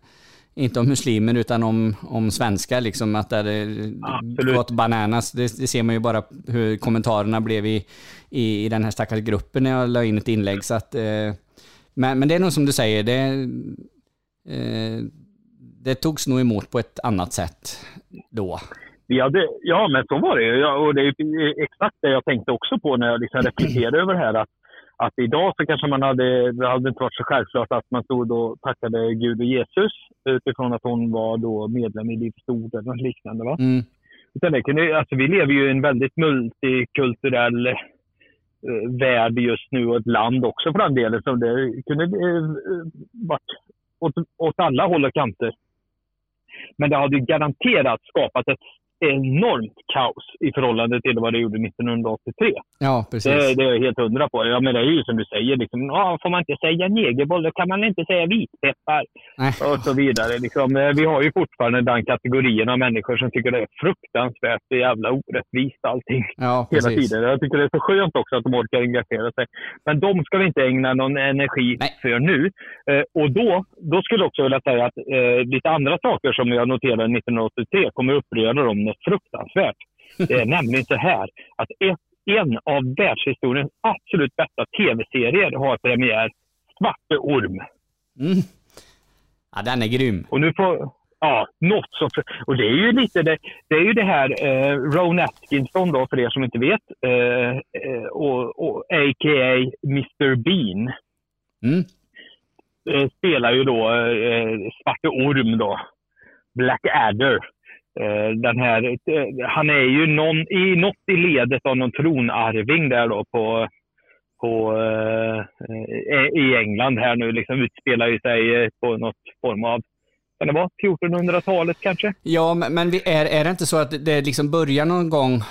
inte om muslimer utan om, om svenskar liksom, att det hade Absolut. gått bananas. Det, det ser man ju bara hur kommentarerna blev i, i, i den här stackars gruppen när jag la in ett inlägg. Så att, eh, men, men det är nog som du säger, det, eh, det togs nog emot på ett annat sätt då. Vi hade, ja, men så var det ju. Ja, och det är exakt det jag tänkte också på när jag liksom reflekterade över det här. Att, att idag så kanske man hade, det hade inte varit så självklart att man stod och tackade Gud och Jesus utifrån att hon var då medlem i Livs Ord eller något liknande. Va? Mm. Utan det kunde, alltså vi lever ju i en väldigt multikulturell eh, värld just nu och ett land också för den delen. Så det kunde eh, varit åt, åt alla håll och kanter. Men det hade garanterat skapat ett enormt kaos i förhållande till vad det gjorde 1983. Ja, precis. Det, det är jag helt hundra på. Ja, men det är ju som du säger, liksom, ja, får man inte säga negerboll, då kan man inte säga vitpeppar. Nej. Och så vidare. Liksom, eh, vi har ju fortfarande den kategorin av människor som tycker det är fruktansvärt jävla orättvist allting. Ja, Hela precis. tiden. Jag tycker det är så skönt också att de orkar engagera sig. Men de ska vi inte ägna någon energi Nej. för nu. Eh, och då, då skulle jag också vilja säga att eh, lite andra saker som jag noterade 1983 kommer uppröra dem något fruktansvärt. Det är nämligen så här att ett, en av världshistoriens absolut bästa tv-serier har premiär. Svarte Orm. Mm. Ja, den är grym. Och nu får... Ja, något så... Och det är ju lite det, det är ju det här eh, Ron Atkinson då, för er som inte vet, eh, eh, och, och a.k.a. Mr Bean, Mm. eh, spelar ju då eh, Svarte Orm då. Black Adder. Eh, den här, eh, han är ju någon, i något i ledet av någon tronarving där då på, på, eh, eh i England här nu. Liksom utspelar ju sig på något form av, kan det vara 1400-talet kanske? Ja, men, är, är det inte så att det liksom börjar någon gång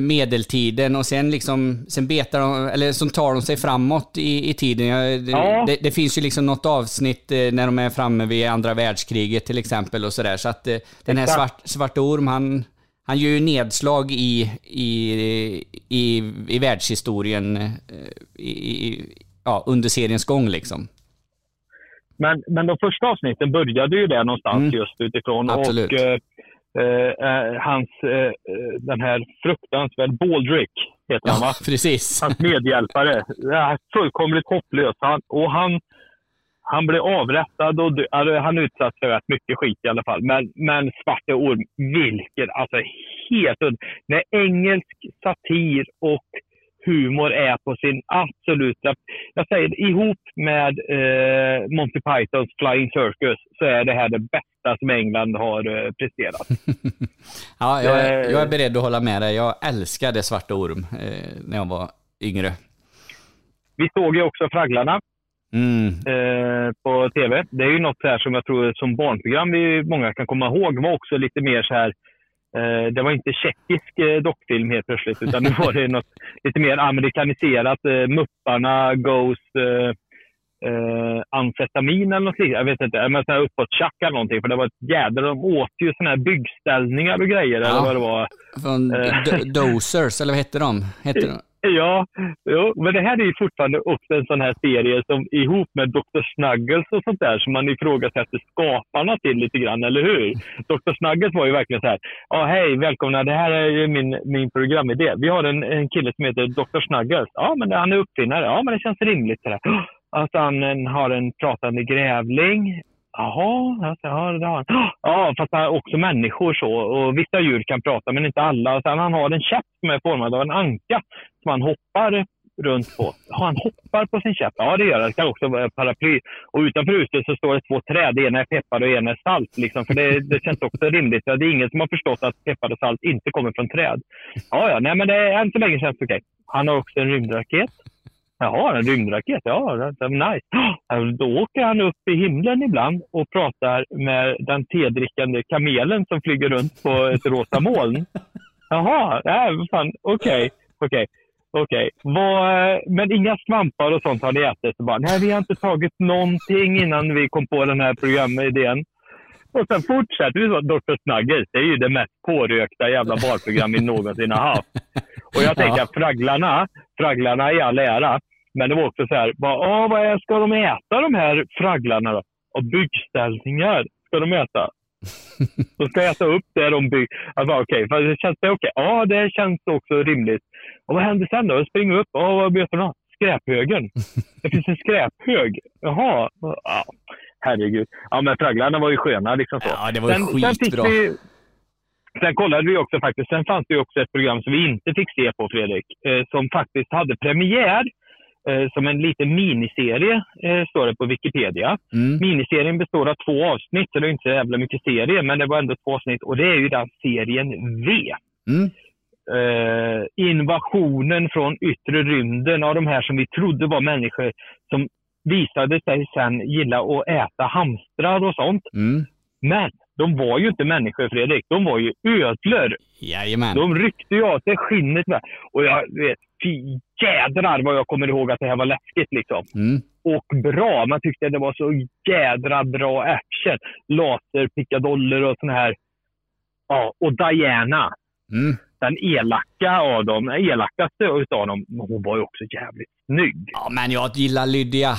medeltiden och sen liksom, sen betar de, eller som tar de sig framåt i, i tiden? Ja, det, Ja. det, det finns ju liksom något avsnitt eh, när de är framme vid andra världskriget till exempel och sådär. Så att eh, den här svart, Svarte Orm, han, han gör ju nedslag i, i, i, i världshistorien eh, i, i, ja, under seriens gång liksom. Men, men de första avsnitten började ju där någonstans Mm. just utifrån. Absolut. Och eh, eh, hans, eh, eh, den här fruktansvärd Baldrick heter han va? Precis. Hans medhjälpare. Fullkomligt hopplös. Han, och han, han blev avrättad och alltså, han utsatt för rätt mycket skit i alla fall. Men, men Svarte Orm, vilken, alltså helt När engelsk satir och humor är på sin absoluta... Jag säger ihop med eh, Monty Pythons Flying Circus så är det här det bästa som England har eh, presterat. Ja, jag, är- Eh, jag är beredd att hålla med dig. Jag älskade Svarte Orm eh, när jag var yngre. Vi såg ju också Fragglarna. Mm. eh, på tv. Det är ju något så här som jag tror som barnprogram vi många kan komma ihåg var också lite mer så här det var inte tjeckisk eh, dockfilm helt plötsligt, utan nu var det något lite mer amerikaniserat. Eh, Mupparna goes eh, eh, amfetamin eller något liknande. Jag vet inte. Men sån här uppåt-tjack eller någonting. För det var ett jädra... De åt ju såna här byggställningar och grejer. Eller vad det var. Från Eh. Do- Dosers, eller vad hette de? Hette de? Ja, jo, men det här är ju fortfarande också en sån här serie som ihop med Dr. Snuggles och sånt där som man ifrågasätter skaparna till lite grann, eller hur? Dr. Snuggles var ju verkligen så här, ja hej, välkomna, det här är ju min, min programidé. Vi har en, en kille som heter Dr. Snuggles. Ja, men han är uppfinnare. Ja, men det känns rimligt. Så där. Alltså han har en pratande grävling. Jaha, alltså, ja, det har han. Ja, fast han är också människor så. Och vissa djur kan prata, men inte alla. Och sen han har en käpp som är formad av en anka som han hoppar runt på. Ja, han hoppar på sin käpp. Ja, det gör han. Det kan också vara paraply. Och utanför huset så står det två träd. Det ena är peppar och det ena är salt. Liksom. För det, det känns också rimligt. Det är ingen som har förstått att peppar och salt inte kommer från träd. Ja, ja. Nej, men det är än så länge känns det okej. Han har också en rymdraket. Jaha, en rymdraket. Ja, det är nice. Då åker han upp i himlen ibland och pratar med den tedrickande kamelen som flyger runt på ett rosa moln. Jaha, ja, fan, okej, okej, okej. okay. Men inga svampar och sånt har ni ätit? Så bara, Nej, vi har inte tagit någonting innan vi kom på den här programidén. Och sen fortsätter vi så. Dr. Snuggles, det är ju det mest pårökta jävla barprogram vi någonsin har haft. Och jag tänker att fragglarna, fragglarna i all ära, men det var också så här, bara, vad är, ska de äta de här fragglarna då? Och byggställningar ska de äta. De ska äta upp det de bygger. Alltså, okej, okay, det känns det okej? Ja, det känns också rimligt. Och vad händer sen då? Jag springer upp. Ja, vad möter de? Skräphögen. Det finns en skräphög. Jaha. Ja, herregud. Ja, men fragglarna var ju sköna liksom så. Ja, det var ju fick skitbra. vi, sen kollade vi också faktiskt, sen fanns det ju också ett program som vi inte fick se på Fredrik, eh, som faktiskt hade premiär eh, som en liten miniserie, eh, står det på Wikipedia. Mm. Miniserien består av två avsnitt, så det är inte så jävla mycket serie, men det var ändå två avsnitt. Och det är ju den serien V. Mm. Eh, invasionen från yttre rymden av de här som vi trodde var människor som visade sig sen gilla att äta hamstrar och sånt. Mm. Men de var ju inte människor, Fredrik. De var ju ödlor. Jajamän. De ryckte ju av sig skinnet. Med. Och jag vet, fy jädrar vad jag kommer ihåg att det här var läskigt liksom. Mm. Och bra. Man tyckte det var så jädra bra action. Laserpickadoller och såna här. Ja, och Diana. Mm. Den elaka av dem, elakaste utav dem, hon var ju också jävligt snygg. Ja, men jag gillar Lydia.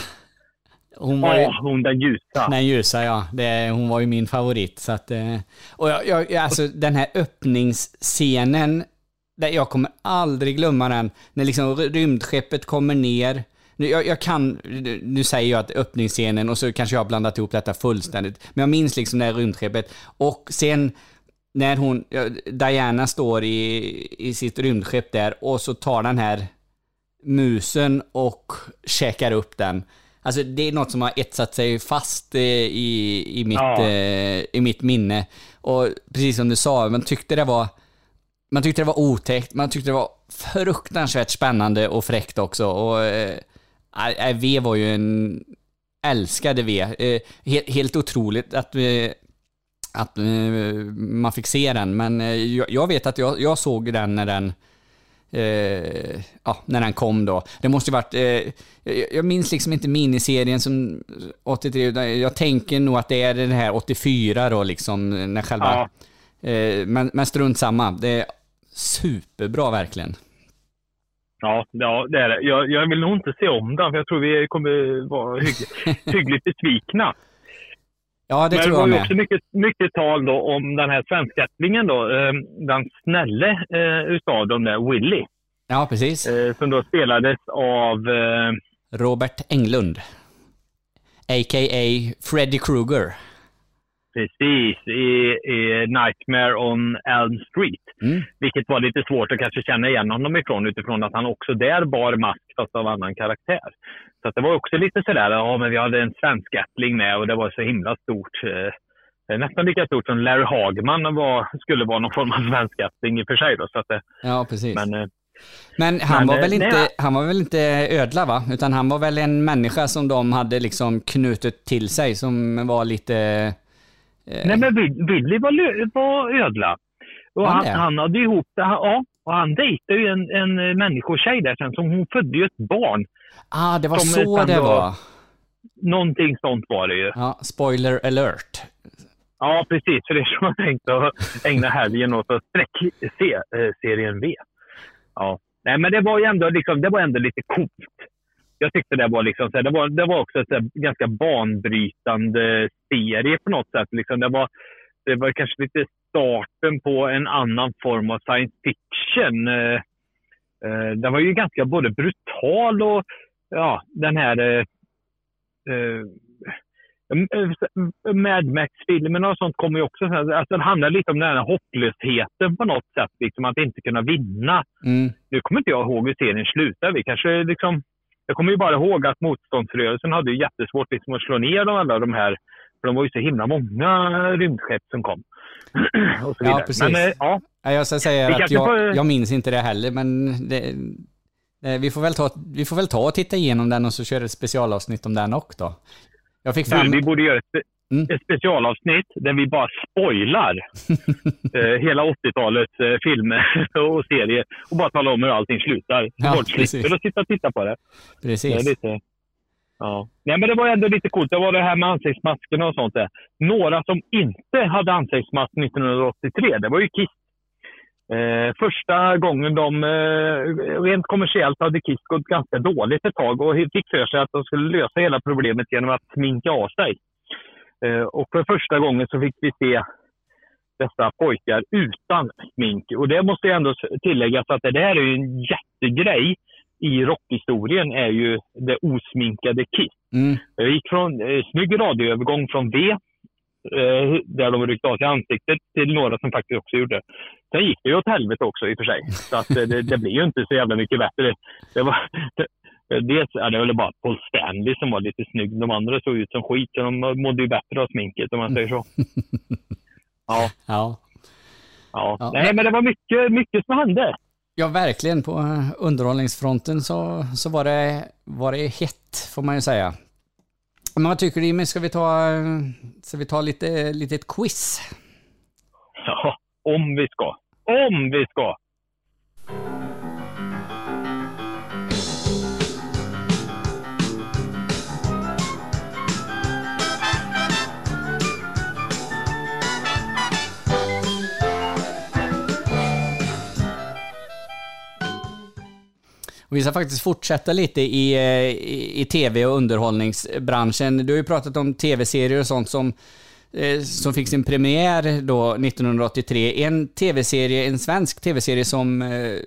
Hon var ju... Ja, hon den ljusa. Den ljusa, ja. Det, hon var ju min favorit. Så att, eh, och jag, jag, alltså den här öppningsscenen, där jag kommer aldrig glömma den. När liksom rymdskeppet kommer ner. Nu, jag, jag kan, nu säger jag att öppningsscenen och så kanske jag har blandat ihop detta fullständigt. Men jag minns liksom det här rymdskeppet. Och sen när hon, Diana står i, i sitt rymdskepp där och så tar den här musen och käkar upp den. Alltså det är något som har etsat sig fast eh, i, i, mitt, Ja. eh, i mitt minne. Och precis som du sa, man tyckte det var man tyckte det var otäckt, man tyckte det var fruktansvärt spännande och fräckt också. Och, äh, V var ju en... Älskade V. Eh, helt, helt otroligt att, eh, att eh, man fick se den, men jag, jag vet att jag, jag såg den när den eh, ja, när den kom då. Det måste ju varit, eh, jag, minns liksom inte miniserien som 83, utan jag tänker nog att det är den här 84 då liksom, när själva... Eh, men, men strunt samma, det är superbra verkligen. Ja, ja det är det. Jag, jag vill nog inte se om den, för jag tror vi kommer vara hygg, hyggligt besvikna. Ja, det Men tror det var jag med. också mycket, mycket tal då om den här svenskättlingen då. Eh, den snälle eh, utav dem där, Willy. Ja, precis. Eh, som då spelades av... Eh, Robert Englund. A.k.a. Freddy Krueger. Precis, i, i Nightmare on Elm Street. Mm. Vilket var lite svårt att kanske känna igen honom ifrån utifrån att han också där bar mask fast av annan karaktär. Så det var också lite sådär, ja men vi hade en svenskättling med och det var så himla stort. Eh, är nästan lika stort som Larry Hagman var, skulle vara någon form av svenskättling i och för sig. Då, så att det, Ja, precis. men, eh, Men han, Men, var eh, väl nej, inte, han var väl inte ödla va? Utan han var väl en människa som de hade liksom knutit till sig som var lite... Eh, Nej, men Will- Willy var, var ödla. Och Var han han, han hade ihop det. han- Ja, och han dejtade ju en, en eh, människotjej där sen, som hon födde ju ett barn. ah, det var som så det då- var. Någonting sånt var det ju. Ja, spoiler alert. Ja, precis. För det är så jag tänkte att ägna helgen åt att sträck-se eh, V. Ja. Nej, men det var ju ändå, liksom, det var ändå lite coolt. Jag tyckte det var, liksom, så det var, det var också en ganska banbrytande serie på något sätt. Liksom, det, var, det var kanske lite starten på en annan form av science fiction. Eh, eh, den var ju ganska både brutal och ja, den här eh, eh, Mad Max-filmerna och sånt kommer ju också... Alltså det handlar lite om den här hopplösheten på något sätt. Liksom att inte kunna vinna. Mm. Nu kommer inte jag ihåg hur serien slutar. Vi kanske liksom... Jag kommer ju bara ihåg att motståndsrörelsen hade ju jättesvårt liksom att slå ner de, alla de här... För de var ju så himla många rymdskepp som kom. Ja, precis. Men, eh, ja. Ja, Jag ska säga att jag, får- jag minns inte det heller, men det, det, vi, får väl ta, vi får väl ta och titta igenom den och så köra ett specialavsnitt om den också då. Jag fick fram... Du, vi borde göra ett, Mm. ett specialavsnitt där vi bara spoilar eh, hela 80-talets eh, filmer och serier och bara talar om hur allting slutar. Ja, folk slipper att sitta och titta på det. Det Precis. lite, ja. Nej, men det var ändå lite coolt. Det var det här med ansiktsmaskerna och sånt där. Några som inte hade ansiktsmask 1983, det var ju Kiss. Eh, första gången de eh, rent kommersiellt hade Kiss gått ganska dåligt ett tag och fick för sig att de skulle lösa hela problemet genom att sminka av sig. Eh, och för första gången så fick vi se dessa pojkar utan smink. Och det måste jag ändå tilläggas att det där är ju en jättegrej i rockhistorien är ju det osminkade Kiss. Mm. Jag gick från eh, snygg radioövergång från V, eh, där de ryckte av sig ansiktet, till några som faktiskt också gjorde det. Sen gick det ju åt helvete också i och för sig. Så att, eh, det, det blir ju inte så jävla mycket bättre. Det var, det, dels är det väl bara Paul Stanley som var lite snygg. De andra såg ut som skit, så de mådde ju bättre av sminket om man säger så. Ja, Ja. ja. Ja. Nej, men det var mycket, mycket som hände. ja, verkligen. På eh, underhållningsfronten så, så var, det, var det hett, får man ju säga. Men vad tycker du Jimmy? Ska vi ta, eh, ska vi ta lite, lite ett quiz? Ja, om vi ska. Om vi ska! Och vi ska faktiskt fortsätta lite i, eh, i, i tv och underhållningsbranschen. Du har ju pratat om tv-serier och sånt som, eh, som fick sin premiär då 1983. En tv-serie, en svensk tv-serie som eh,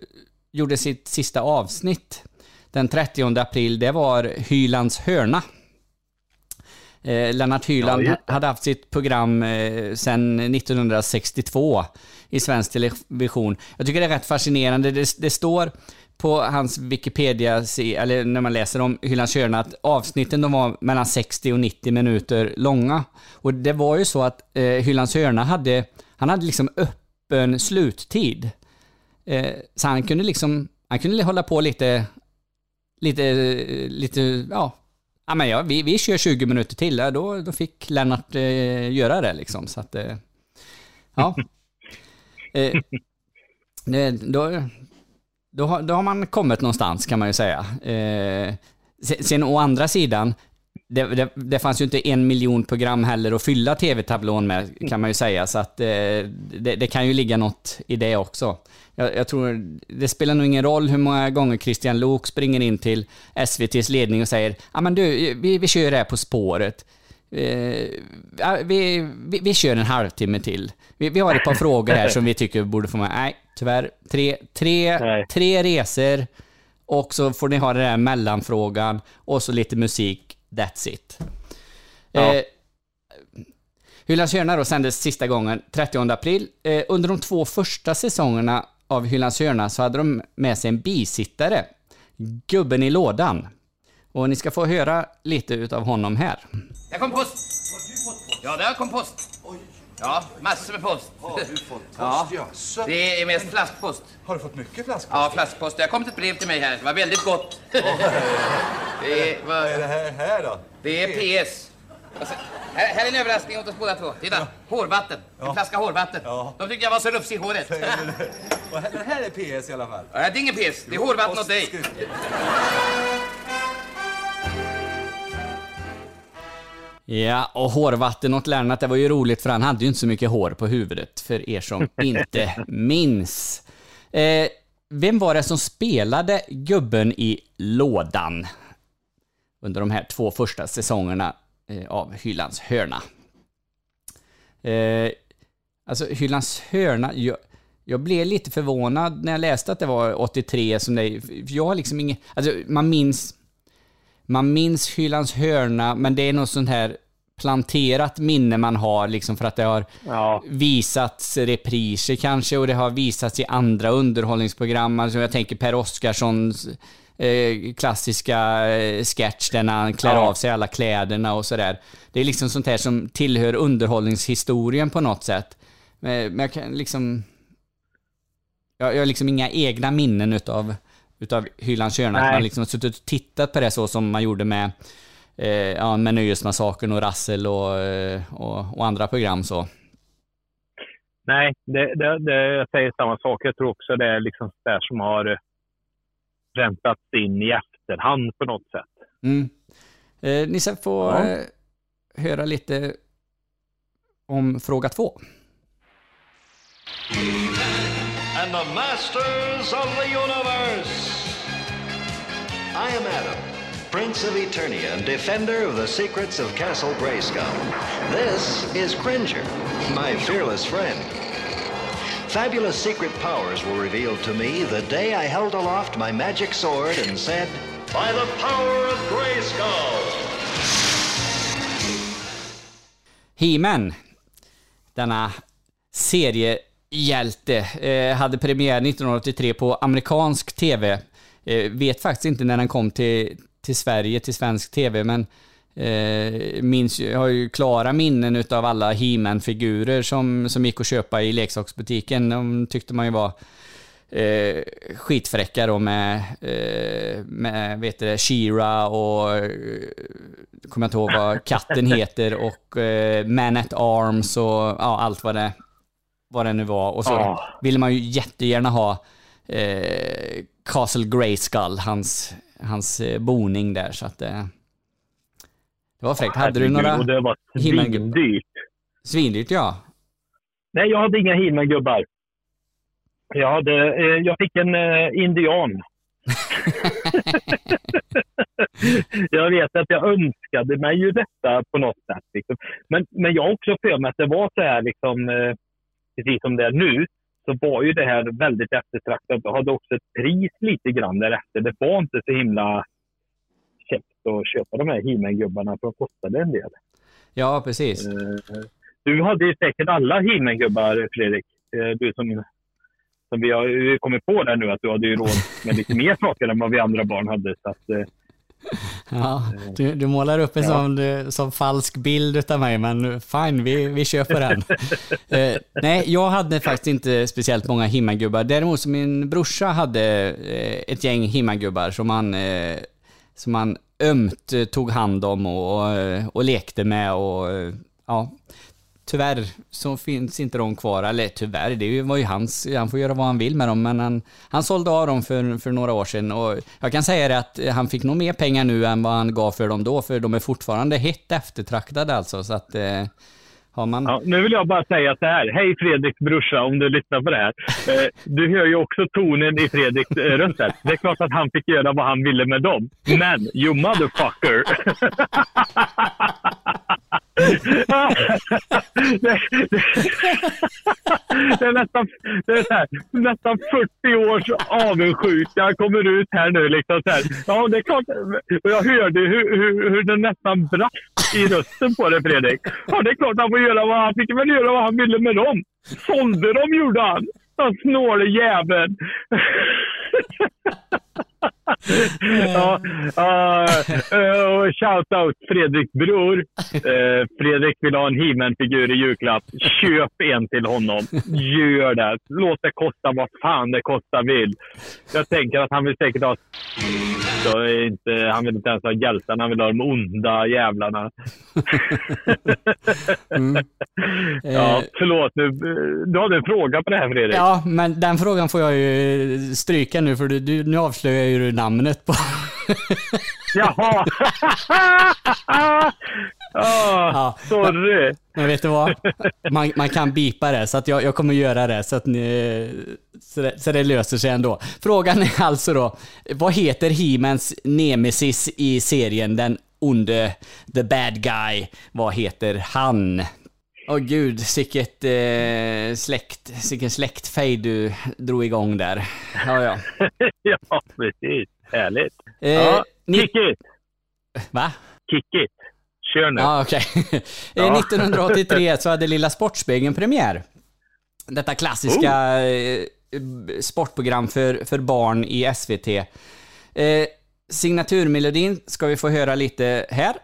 gjorde sitt sista avsnitt den 30 april, det var Hylands hörna. Eh, Lennart Hyland Ja, hade haft sitt program eh, sedan 1962 i svensk television. Jag tycker det är rätt fascinerande. Det, det står på hans Wikipedia, eller när man läser om Hylands hörna, att avsnitten de var mellan 60 och 90 minuter långa. Och det var ju så att eh, Hylands hörna hade, han hade liksom öppen sluttid. Eh, så han kunde liksom, han kunde hålla på lite, lite, lite, ja, ja men ja, vi, vi kör 20 minuter till, ja, då, då fick Lennart eh, göra det liksom. Så att, eh, ja. Eh, då, då, har, då har man kommit någonstans kan man ju säga. Eh, sen, sen å andra sidan, det, det, det fanns ju inte en miljon program heller att fylla tv-tablån med kan man ju säga. Så att eh, det, det kan ju ligga något i det också. Jag, jag tror, det spelar nog ingen roll hur många gånger Christian Lok springer in till SVTs ledning och säger ja men du, vi, vi kör det här På spåret. Eh, vi, vi, vi kör en halvtimme till. Vi, vi har ett par frågor här som vi tycker borde få med. Nej, tyvärr. Tre, tre, Nej. tre resor och så får ni ha den där mellanfrågan och så lite musik. That's it. Ja. Eh, Hylands hörna då sändes sista gången 30 april. Eh, under de två första säsongerna av Hylands hörna så hade de med sig en bisittare. Gubben i lådan. Och ni ska få höra lite utav honom här. Där kom post! Ja, där kom post. Ja, massor med post. Har du fått post? Ja. Det är mest flaskpost. Har du fått mycket flaskpost? Ja, flaskpost. Det har kommit ett brev till mig här. Det var väldigt gott. Det är, Vad är det här, här då? det är PS. Sen- Här, här är en överraskning åt oss båda två. Titta, hårvatten. En flaska hårvatten. De tyckte jag var så rufsig i håret. Och här- Det här är PS i alla fall. Ja, det är ingen PS. Det är hårvatten åt dig. Ja, och hårvatten åt Lennart, det var ju roligt för han hade ju inte så mycket hår på huvudet, för er som inte minns. Eh, vem var det som spelade gubben i lådan under de här två första säsongerna eh, av Hylands hörna? Eh, alltså, Hylands hörna, jag, jag blev lite förvånad när jag läste att det var 83 som det Jag har liksom inget, alltså man minns man minns Hylands hörna, men det är något sånt här planterat minne man har liksom för att det har visats repriser kanske och det har visats i andra underhållningsprogram. Alltså jag tänker Per Oscarssons eh, klassiska eh, sketch där han klär Ja. av sig alla kläderna och sådär. Det är liksom sånt här som tillhör underhållningshistorien på något sätt. Men, men jag kan liksom... Jag, jag har liksom inga egna minnen utav, utav Hylands hörna. Att man liksom har suttit och tittat på det så som man gjorde med, eh, ja, med Nöjesmassakern och Rassel och, eh, och, och andra program så. Nej, det, det, det, jag säger samma sak. Jag tror också det är liksom där som har räntats in i efterhand på något sätt. Mm. Eh, ni ska få Ja. eh, höra lite om fråga två. And the masters of the universe. I am Adam, Prince of Eternia and defender of the secrets of Castle Grayskull. This is Cringer, my fearless friend. Fabulous secret powers were revealed to me the day I held aloft my magic sword and said, By the power of Grayskull! He-Man, denna Hjälte. eh, hade premiär 1983 på amerikansk TV. Eh, vet faktiskt inte när den kom till, till Sverige, till svensk TV, men eh, minns, ju- jag har ju klara minnen utav alla He-Man-figurer som, som gick att köpa i leksaksbutiken. De tyckte man ju var eh, skitfräcka då med, eh, med vet du, Shira och eh, kommer jag inte ihåg vad katten heter och eh, Man at Arms och ja, allt vad det, vad det nu var. Och så Ja. ville man ju jättegärna ha eh, Castle Grayskull, hans, hans eh, boning där. Så att eh, det var fräckt. Hade du några det var svindyrt. Svindyrt ja. Nej, jag hade inga He-Man-gubbar. Jag, hade, eh, jag fick en eh, indian. jag vet att jag önskade mig ju detta på något sätt. Liksom. Men, men jag har också för mig att det var så här, liksom, eh, precis som det är nu, så var ju det här väldigt eftertraktat och hade också ett pris lite grann därefter. Det var inte så himla käckt att köpa de här He-Man-gubbarna för de kostade en del. Ja, precis. Eh, Du hade ju säkert alla He-Man-gubbar, Fredrik. Eh, Du som, som vi har kommit på där nu att du hade ju råd med lite mer saker än vad vi andra barn hade. Så att, eh, Ja, du, du målar upp en Ja. sån, eh, sån falsk bild utav mig, men fine, vi, vi köper den. eh, nej, jag hade faktiskt inte speciellt många himmagubbar. Däremot så min brorsa hade eh, ett gäng himmagubbar som han, eh, som han ömt eh, tog hand om och, eh, och lekte med och ja, tyvärr så finns inte de kvar. Eller tyvärr, det var ju hans, han får göra vad han vill med dem, men han, han sålde av dem för, för några år sedan och jag kan säga det att han fick nog mer pengar nu än vad han gav för dem då, för de är fortfarande hett eftertraktade alltså, så att eh, man... ja, nu vill jag bara säga så här. Hej Fredriks brorsa, om du lyssnar på det här. Eh, Du hör ju också tonen i Fredriks eh, röst. här. Det är klart att han fick göra vad han ville med dem. Men, you motherfucker! det, det, det är nästan, det är så här, nästan 40 års avundsjuka kommer ut här nu. Liksom så här. Ja, det är klart. Och jag hörde hur, hur, hur det nästan brast i rösten på det, Fredrik. Ja, det är klart han får göra vad han fick väl göra vad han ville med dem. Sålde dem gjorde han. Den snåle jäveln. ja, uh, och shout out Fredrik bror. Eh, Fredrik vill ha en He-Man-figur i julklapp. Köp en till honom. Gör det. Låt det kosta vad fan det kostar vill. Jag tänker att han vill säkert ha... Så inte, han vill inte ens ha hjältarna, han vill ha de onda jävlarna. Mm. Ja, förlåt nu. Du hade en fråga på det här Fredrik. Ja, men den frågan får jag ju stryka nu för du, du, nu avslöjar ju du namnet på... Jaha! Ja, sorry. Men vet du vad? Man, man kan bipa det, så att jag, jag kommer göra det så, att ni, så, det, så det löser sig ändå. Frågan är alltså då, vad heter He-Mans nemesis i serien Den onde, the bad guy? Vad heter han? Åh gud, sicket eh, släkt, sicken släktfej du drog igång där. Ja, ja. ja, precis. Härligt. Eh, ja, ni- kick it! Va? Kick it! Kör nu. Ja, okej. Eh, Ja. 1983 så hade Lilla Sportspegeln premiär. Detta klassiska eh, sportprogram för, för barn i SVT. Eh, signaturmelodin ska vi få höra lite här.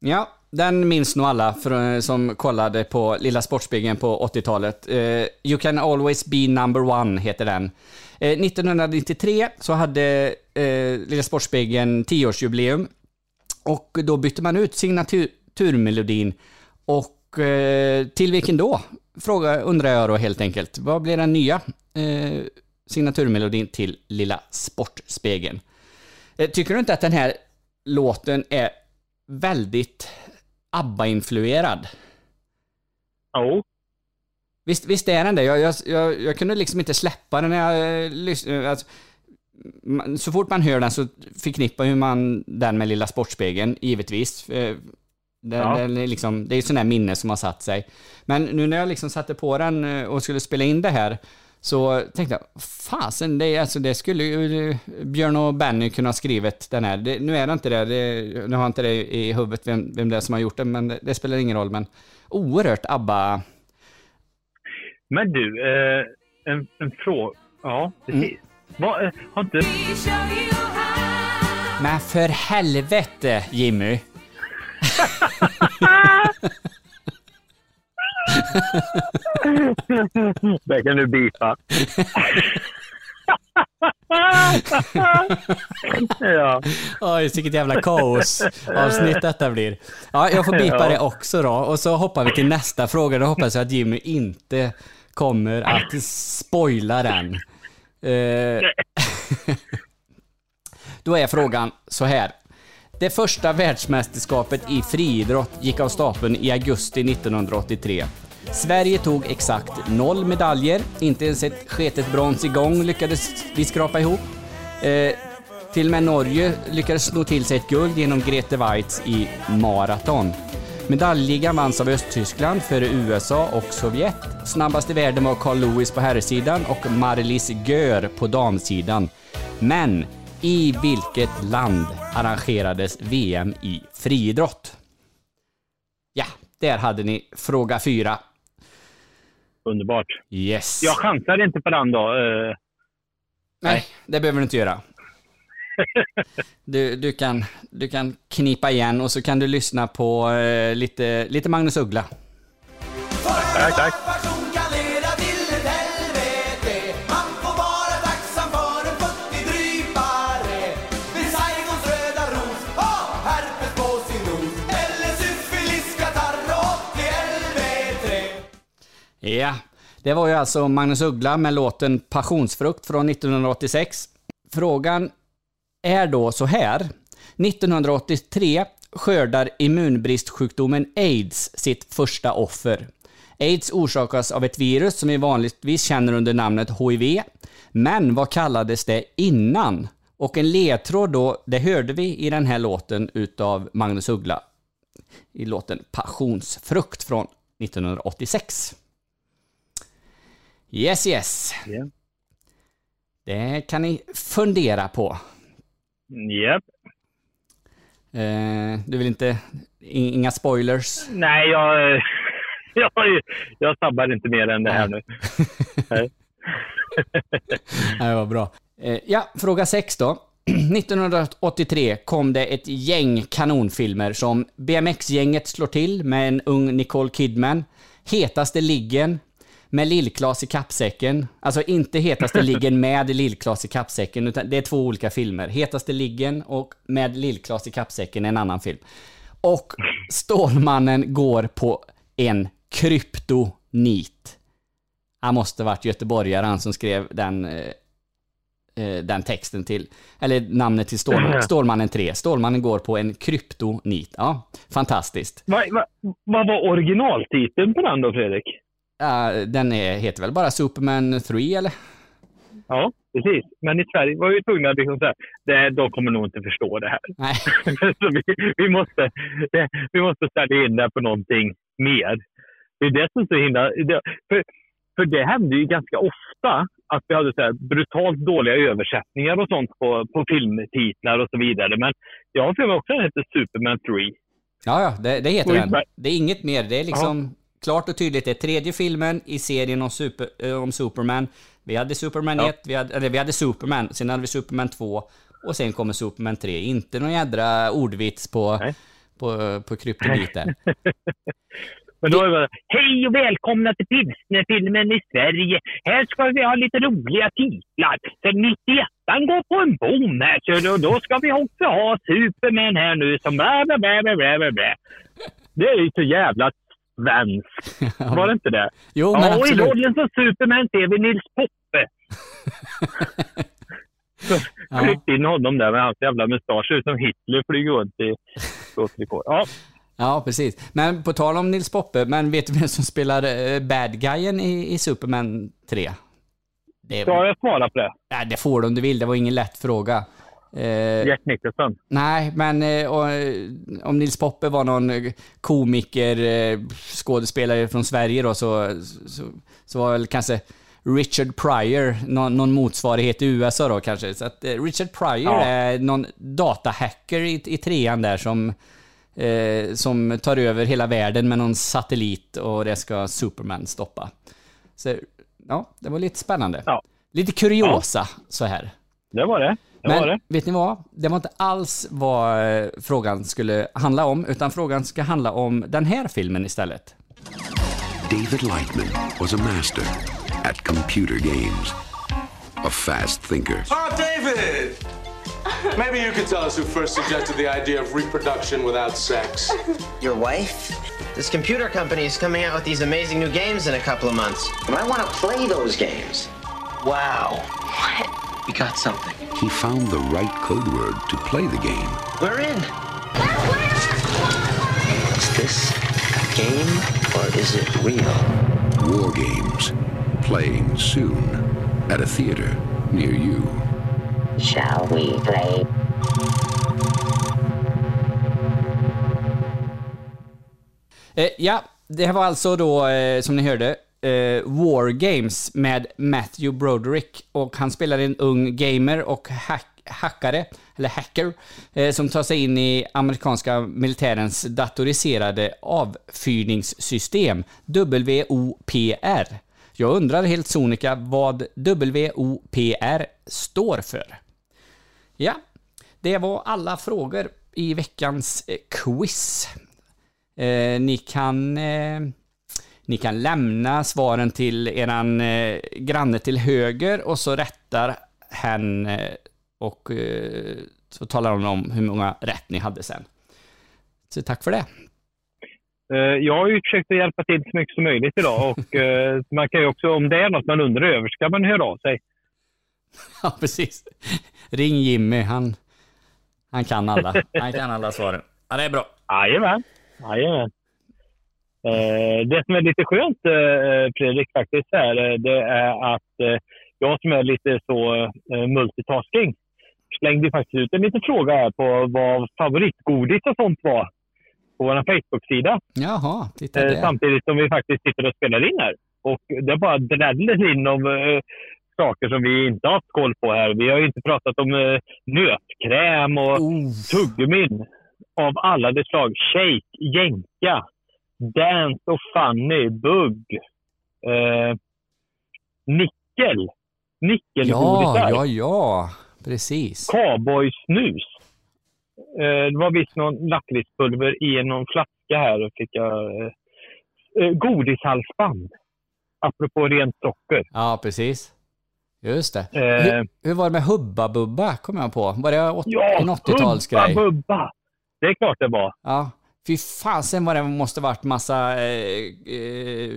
Ja, den minns nog alla för, eh, som kollade på Lilla Sportspegeln på 80-talet. Eh, you can always be number one heter den. Eh, 1993 så hade eh, Lilla Sportspegeln 10-årsjubileum och då bytte man ut signaturmelodin och eh, till vilken då? Fråga undrar jag då helt enkelt. Vad blir den nya eh, signaturmelodin till Lilla Sportspegeln? Tycker du inte att den här låten är väldigt ABBA-influerad? Jo. Visst, visst är den det? Jag, jag, jag, jag kunde liksom inte släppa den när jag eh, lyssnade. Alltså, man- så fort man hör den så förknippar man den med Lilla Sportspegeln, givetvis. Eh, Den, Ja. den är liksom, det är ju sån där minne som har satt sig. Men nu när jag liksom satte på den eh, och skulle spela in det här så tänkte jag, fasen, det, alltså, det skulle ju eh, Björn och Benny kunna skrivit den här. Det, nu är det inte det, det, nu har jag inte det i huvudet vem, vem det är som har gjort det, men det, det spelar ingen roll. Men oerhört ABBA... Men du, eh, en, en fråga. Ja, precis. Vad, eh, har inte... Men för helvete, Jimmy! det kan du bipa. ja. Oj, vilket jävla kaos-avsnitt detta blir. Ja, jag får bipa Ja. det också då. Och så hoppar vi till nästa fråga. Då hoppas jag att Jimmy inte kommer att spoila den. Eh, Då är frågan så här. Det första världsmästerskapet i friidrott gick av stapeln i augusti 1983. Sverige tog exakt noll medaljer, inte ens ett sketet brons igång lyckades vi skrapa ihop. Eh, till och med Norge lyckades sno till sig ett guld genom Grete Weitz i maraton. Medaljligan vanns av Östtyskland före USA och Sovjet. Snabbast i världen var Carl Lewis på herrsidan och Marlis Gör på damsidan. Men i vilket land arrangerades VM i friidrott? Ja, där hade ni fråga fyra. Underbart. Yes. Jag chansar inte på den då. Eh, Nej, det behöver du inte göra. Du, du, kan, du kan knipa igen och så kan du lyssna på eh, lite, lite Magnus Uggla. tack, tack. Ja, det var ju alltså Magnus Uggla med låten Passionsfrukt från 1986. Frågan är då så här. 1983 skördar immunbristsjukdomen aids sitt första offer. Aids orsakas av ett virus som vi vanligtvis känner under namnet HIV. Men vad kallades det innan? Och en ledtråd då, det hörde vi i den här låten utav Magnus Uggla. I låten Passionsfrukt från 1986. Yes, yes. Ja. Det kan ni fundera på. Japp. Eh, du vill inte... Inga spoilers? Nej, jag, jag, jag sabbar inte mer än det här nu. Nej. Det var bra. Eh, ja, fråga 6 då. 1983 kom det ett gäng kanonfilmer som BMX-gänget slår till med en ung Nicole Kidman, Hetaste liggen med Lillklas i kappsäcken. Alltså inte Hetaste liggen med Lillklas i kappsäcken, utan det är två olika filmer. Hetaste liggen och med Lillklas i kappsäcken är en annan film. Och Stålmannen går på en kryptonit. Han måste varit göteborgare han som skrev den, eh, eh, den texten till, eller namnet till Stål, Stålmannen 3. Stålmannen går på en kryptonit. Ja, fantastiskt. Vad va, vad var originaltiteln på den då, Fredrik? Ja, den är, heter väl bara Superman 3 eller? Ja, precis. Men i Sverige var vi tvungna att liksom säga, det, de kommer nog inte förstå det här. Nej. Så vi, vi, måste, det, vi måste ställa in det på någonting mer. Det är det som så himla... Det, för, för det hände ju ganska ofta att vi hade så här brutalt dåliga översättningar och sånt på, på filmtitlar och så vidare. Men jag har för mig också att den heter Superman 3. Ja, ja, det, det heter den. Det är inget mer. Det är liksom klart och tydligt. Det är tredje filmen i serien om, super, eh, om Superman. Vi hade Superman Ja. 1, vi hade, eller vi hade Superman, sen hade vi Superman 2 och sen kommer Superman 3. Inte någon jädra ordvits på, på, på kryptoniten. Men då är det Hej och välkomna till pilsnerfilmen i Sverige. Här ska vi ha lite roliga titlar. Sen 91 går på en bom här, så då, då ska vi också ha Superman här nu som bla bla bla bla bla bla, bla. Det är ju så jävla svenskt. Var det inte det? Jo, men ja, och i absolut. rollen som Superman ser vi Nils Poppe. Så Ja. Klippte in honom där med hans jävla mustasch. Ut som Hitler flyger runt i blåtrikå. Ja, Ja, precis. Men på tal om Nils Poppe, men vet du vem som spelar eh, bad guyen i, i Superman 3? Det, ska jag svara på det? Nej, det får du om du vill. Det var ingen lätt fråga. Eh, Jack Nicholson. Nej, men eh, och, eh, om Nils Poppe var någon komiker, eh, skådespelare från Sverige då, så, så, så var väl kanske Richard Pryor någon, någon motsvarighet i USA då kanske. Så att eh, Richard Pryor Ja. är någon datahacker i, i trean där som, eh, som tar över hela världen med någon satellit och det ska Superman stoppa. Så ja, det var lite spännande. Lite kuriosa så här. Det var det. Men det. vet ni vad? Det var inte alls vad eh, frågan skulle handla om, utan frågan ska handla om den här filmen istället. David Lightman was a master at computer games, a fast thinker. Oh, David! Maybe you could tell us who first suggested the idea of reproduction without sex. Your wife? This computer company is coming out with these amazing new games in a couple of months. And I want to play those games. Wow. What? We got something. He found the right code word to play the game. We're in. Is this a game or is it real? War games, playing soon at a theater near you. Shall we play? Eh, ja, det här var alltså då, eh, som ni hörde, eh, War Games med Matthew Broderick. Och han spelar en ung gamer och hack hackare, eller hacker, eh, som tar sig in i amerikanska militärens datoriserade avfyrningssystem, WOPR. Jag undrar helt sonika vad WOPR står för. Ja, det var alla frågor i veckans eh, quiz. Eh, ni kan eh, ni kan lämna svaren till eran eh, granne till höger och så rättar hen eh, och eh, så talar hon om hur många rätt ni hade sen. Så tack för det. Eh, Jag har ju försökt att hjälpa till så mycket som möjligt idag och eh, man kan ju också, om det är något man undrar över, så kan man höra av sig. Ja, precis. Ring Jimmy, han, han kan alla. Han kan alla svaren. Ja, det är bra. Jajamän. Jajamän. Eh, Det som är lite skönt, eh, Fredrik, faktiskt här, eh, det är att jag som är lite så multitasking slängde faktiskt ut en liten fråga här på vad favoritgodis och sånt var på vår Facebook-sida. Jaha, titta det. Samtidigt som vi faktiskt sitter och spelar in här. Och det bara dräller in om saker som vi inte har haft koll på här. Vi har ju inte pratat om eh, nötkräm och tuggummin av alla de slag. Shake, jänka, dance och funny, bugg, eh, nickel, Ja, nickelgodisar, ja, ja. Precis. cowboysnus. Eh, det var visst någon lakritspulver i någon flaska här. Fick jag, eh, eh, godishalsband. Apropå rent socker. Ja, precis. Just det. Eh. Hur, hur var det med Hubba Bubba, kom jag på? Var det åt- Ja, en 80-talsgrej? Hubba Bubba! Det är klart det var. Ja. Fy fasen vad det måste varit massa eh, eh,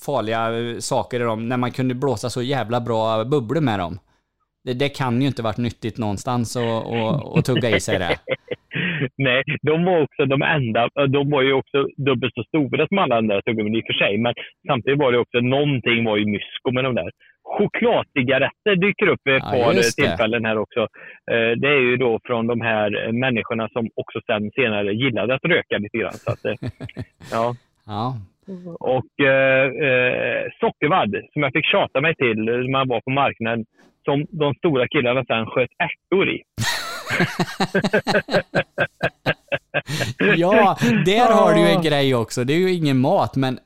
farliga eh, saker i dem, när man kunde blåsa så jävla bra bubblor med dem. Det, det kan ju inte varit nyttigt någonstans att tugga i sig det. Nej, de var också de enda. De var ju också dubbelt så stora som alla andra tuggummin i och för sig. Men samtidigt var det också någonting var ju mysko med de där. Chokladcigaretter dyker upp vid ett Ja, par det. tillfällen här också. Eh, Det är ju då från de här eh, människorna som också sen senare gillade att röka lite grann. Så att, eh, ja. Ja. Och eh, eh, sockervadd, som jag fick tjata mig till när man var på marknaden, som de stora killarna sen sköt ärtor i. Ja, där har du ju en grej också. Det är ju ingen mat, men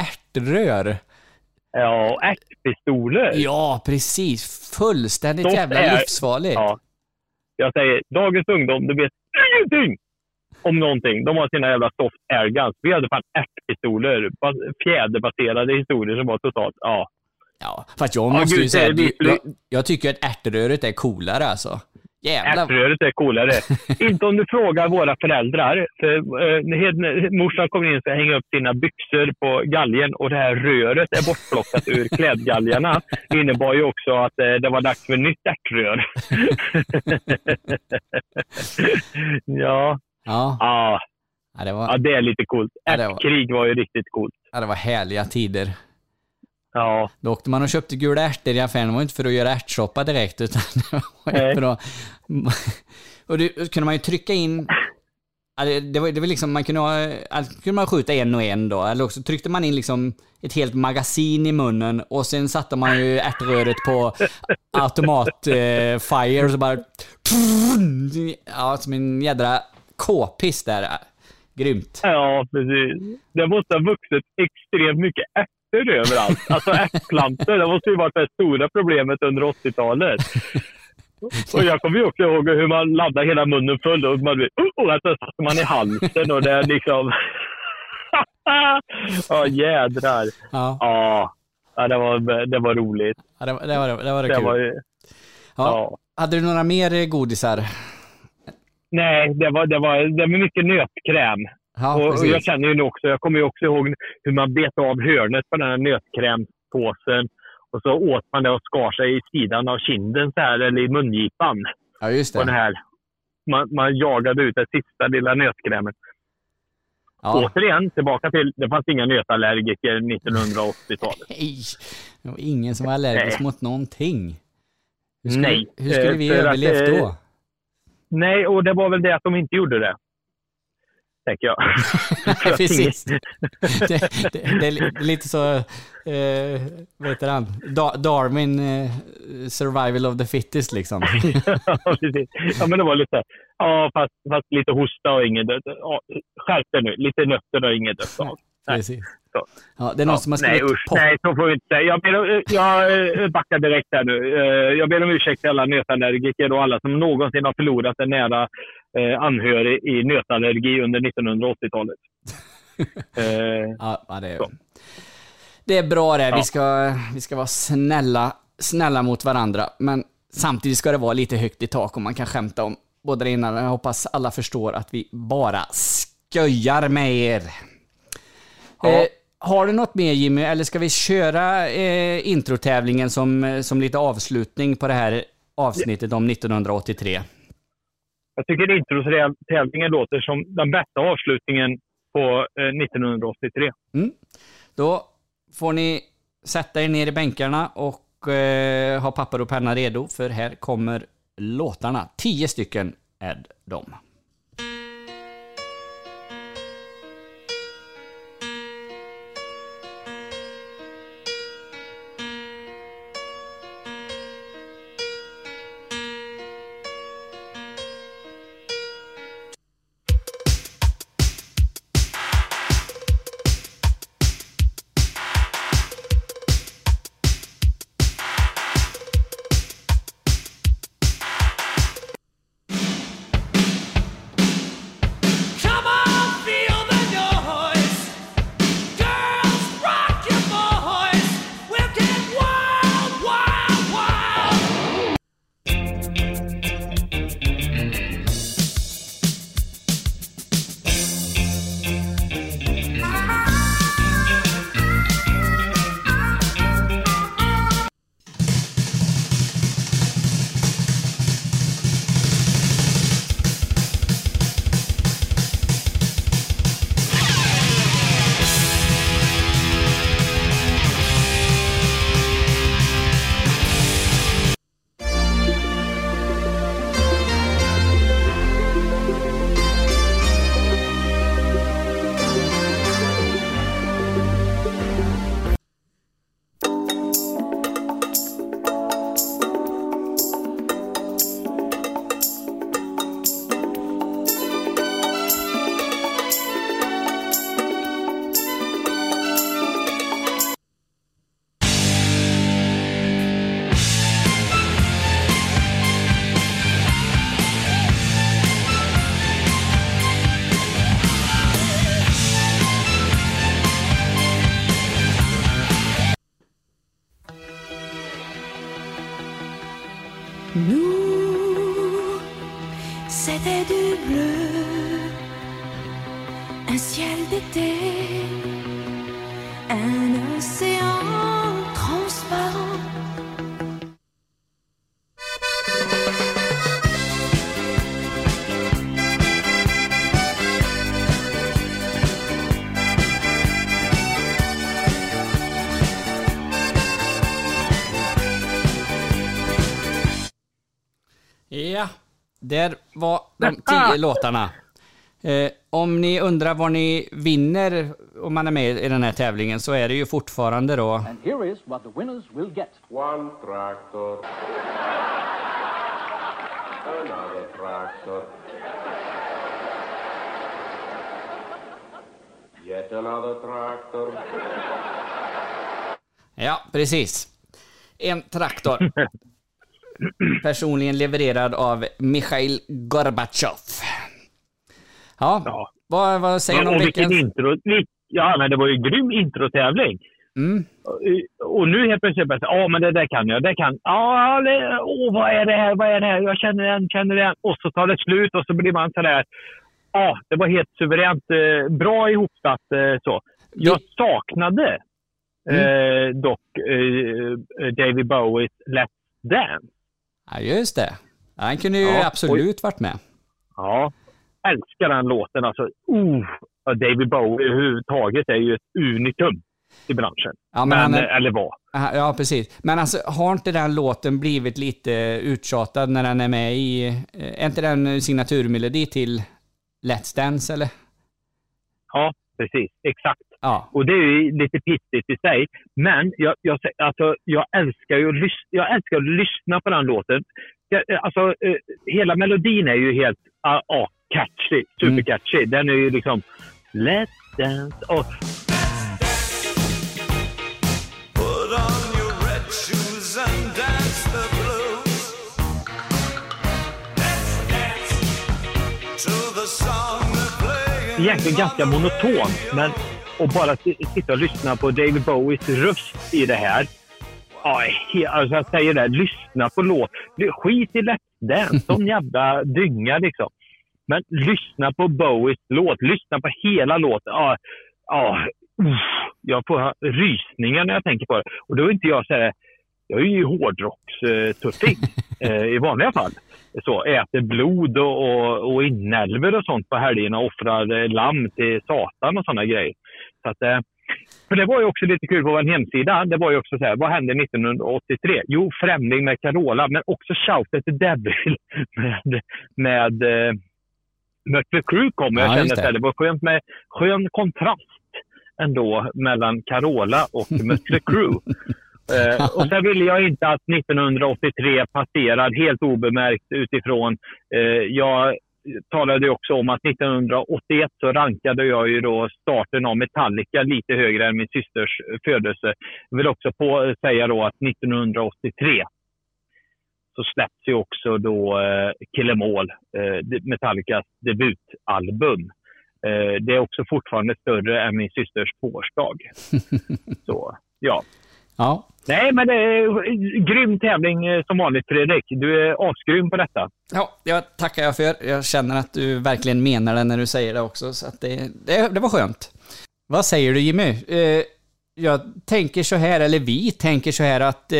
ärtrör. Ja, ärtpistoler. Ja, precis. Fullständigt Soft jävla air. livsfarligt. Ja. Jag säger, dagens ungdom, du vet ingenting om någonting. De har sina jävla soft air guns. Vi hade fan ärtpistoler. bas- Fjäderbaserade historier som var totalt, ja. Ja, fast jag Ja, måste ju gud, säga, jag, jag tycker att ärtröret är coolare alltså. Jävlar. Ärtröret är coolare. inte om du frågar våra föräldrar. För, eh, morsan kommer in och hänga upp sina byxor på galgen och det här röret är bortplockat ur klädgalgarna. Det innebar ju också att eh, det var dags för nytt ärtrör. ja. Ja. Ja. Ja, det var, ja, det är lite coolt. Ärtkrig var ju riktigt coolt. ja, det var härliga tider. Ja. Då åkte man och köpte gula ärtor i affären. Det var inte för att göra ärtsoppa direkt, utan det var ju Nej. för att... Och det kunde man ju trycka in... Det, var, det var liksom, man kunde, ha, kunde man skjuta en och en då, eller också tryckte man in liksom ett helt magasin i munnen och sen satte man ju ärtröret på automat-fire eh, så bara... Ja, som en jädra k-piss där. Grymt. Ja, precis. Det måste ha vuxit extremt mycket ärtor överallt. Alltså ärtplantor, det måste ju varit det stora problemet under 80-talet. Och jag kommer också ihåg hur man laddade hela munnen full och man, blir- oh, och så satte man i halsen och det är liksom... Ja, jädrar. Ja. Ja, det, var, det var roligt. Ja, det, var- det var det, var det kul. var ja. ja. Hade du några mer godisar? Nej, det var, det var, det var mycket nötkräm. Ja, och, och jag känner ju nu också, jag kommer ju också ihåg hur man bet av hörnet på den här nötkrämpåsen. Och så åt man det och skar sig i sidan av kinden så här, eller i mungipan. Ja, just På den det. här. Man, man jagade ut det sista lilla nötkrämet. Ja. Återigen, tillbaka till, det fanns inga nötallergiker 1980-talet. Nej, det var ingen som var allergisk Nej. mot någonting. Hur skulle, Nej, hur skulle eh, vi att, överlevt eh, då? Nej, och det var väl det att de inte gjorde det. Tänker jag. Precis. ingen- det, det, det är li- lite så, eh, vad heter han? Da, Darwin, eh, survival of the fittest liksom. ja, precis. ja, men det var lite ja, fast, fast lite hosta och inget dött. Ja, skärp dig nu. Lite nötter och av. Nej. Precis. Så. Ja, det är någon Ja, som har nej, skrivit usch, pop. nej, så får vi inte säga. Jag, ber, om- jag eh, backar direkt här nu. Eh, Jag ber om ursäkt till alla nötallergiker och alla som någonsin har förlorat en nära eh, anhörig i nötallergi under 1980-talet. Eh, Ja, ja, det, är, det är bra det. Vi, ska, vi ska vara snälla, snälla mot varandra. Men samtidigt ska det vara lite högt i tak och man kan skämta om både det och Jag hoppas alla förstår att vi bara skojar med er. Eh, har du något mer Jimmy, eller ska vi köra eh, introtävlingen som, eh, som lite avslutning på det här avsnittet om 1983? Jag tycker introtävlingen låter som den bästa avslutningen på eh, 1983. Mm. Då får ni sätta er ner i bänkarna och eh, ha papper och penna redo, för här kommer låtarna. Tio stycken är de. Där var de tio låtarna. Eh, om ni undrar vad ni vinner om man är med i den här tävlingen så är det ju fortfarande då... And here is what the winners will get. One tractor. Another tractor. Yet another tractor. Ja, precis. En traktor. Personligen levererad av Mikhail Gorbatjov. Ja, Vad, vad säger ni om veckans... intro. Ja, men det var ju en grym introtävling. Mm. Och- nu helt plötsligt bara, ja men det där kan jag, det kan, ja, åh vad är det här, vad är det här, jag känner den, känner den. Och så tar det slut och så blir man sådär, ja, det var helt suveränt, eh, bra ihopsatt eh, så. Jag saknade eh, dock eh, David Bowies Let's Dance. Ja, just det. Han kunde ju Ja, absolut varit med. Ja, älskar den låten. Alltså, uh, David Bowie överhuvudtaget är ju ett unikum i branschen. Ja, men men, han är- Eller var. Ja, precis. Men alltså, har inte den låten blivit lite uttjatad när den är med i... eh, Är inte den signaturmelodi till Let's Dance, eller? Ja, precis. Exakt. Ja. Och det är ju lite pissigt i sig. Men jag, jag, alltså, jag, älskar ju jag älskar att lyssna på den låten. Jag, eh, alltså, eh, hela melodin är ju helt ah, ah, catchy. Supercatchy. Den är ju liksom... Let's dance. Och, egentligen ganska monoton. Men att bara si- sitta och lyssna på David Bowies röst i det här. Ja, alltså jag säger det, lyssna på låt. Skit i Let's Dance, sån jävla dynga liksom. Men lyssna på Bowies låt, lyssna på hela låten. Ja, ja, jag får rysningar när jag tänker på det. Och då är inte jag så här, jag är ju hårdrockstuffing eh, i vanliga fall. Så, äter blod och, och, och inälvor och sånt på helgerna och offrar eh, lamm till Satan och sådana grejer. Så att, eh, för det var ju också lite kul på vår hemsida. Det var ju också så här, vad hände 1983? Jo, Främling med Carola, men också Shout at the Devil med, med eh, Mötley Crüe kom. Jag Ja, kände att det. det var skönt med skön kontrast ändå mellan Carola och Mötley Crüe. Eh, och sen ville jag inte att 1983 passerar helt obemärkt utifrån. Eh, jag talade ju också om att 1981 så rankade jag ju då starten av Metallica lite högre än min systers födelse. Jag vill också på, säga då att 1983 så släpps ju också då eh, Kill 'Em All, eh, Metallicas debutalbum. Eh, det är också fortfarande större än min systers tvåårsdag. Så, ja. Ja. Nej, men det är en grym tävling eh, som vanligt Fredrik. Du är asgrym på detta. Ja, jag tackar jag för. Jag känner att du verkligen menar det när du säger det också, så att det, det, det var skönt. Vad säger du Jimmy? Eh, jag tänker så här, eller vi tänker så här att eh,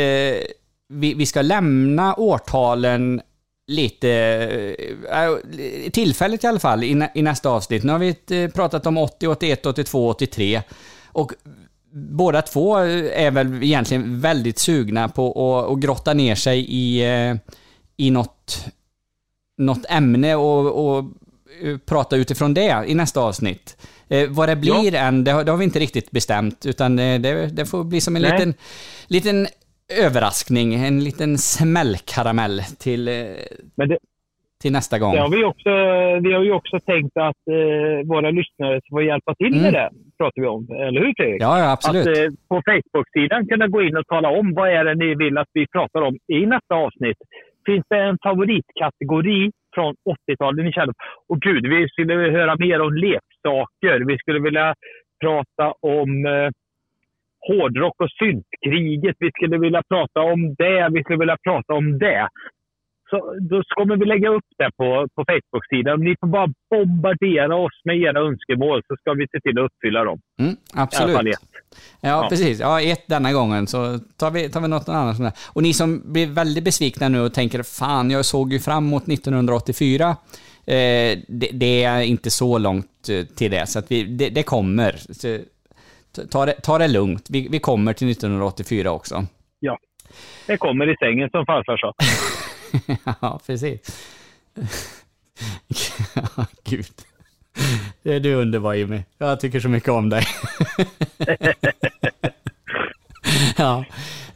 vi, vi ska lämna årtalen lite, eh, tillfälligt i alla fall, i, i nästa avsnitt. Nu har vi pratat om 80, 81, 82, 83. Och båda två är väl egentligen väldigt sugna på att, att grotta ner sig i, eh, i något, något ämne och, och eh, prata utifrån det i nästa avsnitt. Eh, vad det blir än, det har, det har vi inte riktigt bestämt, utan eh, det, det får bli som en Nej. liten, liten överraskning, en liten smällkaramell till, Men det, till nästa gång. det har vi, också, vi har ju också tänkt att eh, våra lyssnare får hjälpa till med Mm. det. Pratar vi om. Eller hur Fredrik? Ja, ja, absolut. Att eh, på Facebook-sidan kunna gå in och tala om vad är det ni vill att vi pratar om i nästa avsnitt. Finns det en favoritkategori från 80-talet ni känner? Och gud, vi skulle vilja höra mer om leksaker. Vi skulle vilja prata om eh, hårdrock och syntkriget. Vi skulle vilja prata om det. Vi skulle vilja prata om det. Så då kommer vi lägga upp det på, på Facebook-sidan. Ni får bara bombardera oss med era önskemål så ska vi se till att uppfylla dem. Mm, I alla absolut. fall ett. Ja, Ja. precis. Ja, ett denna gången så tar vi, tar vi något annat. där. Och ni som blir väldigt besvikna nu och tänker fan, jag såg ju fram emot 1984. Eh, det, det är inte så långt eh, till det, så att vi, det, det kommer. Så, ta, det, ta det lugnt. Vi, vi kommer till 1984 också. Ja. Det kommer i sängen som farfar sa. ja, precis. ja, gud. Det är du underbar Jimmy. Jag tycker så mycket om dig. ja.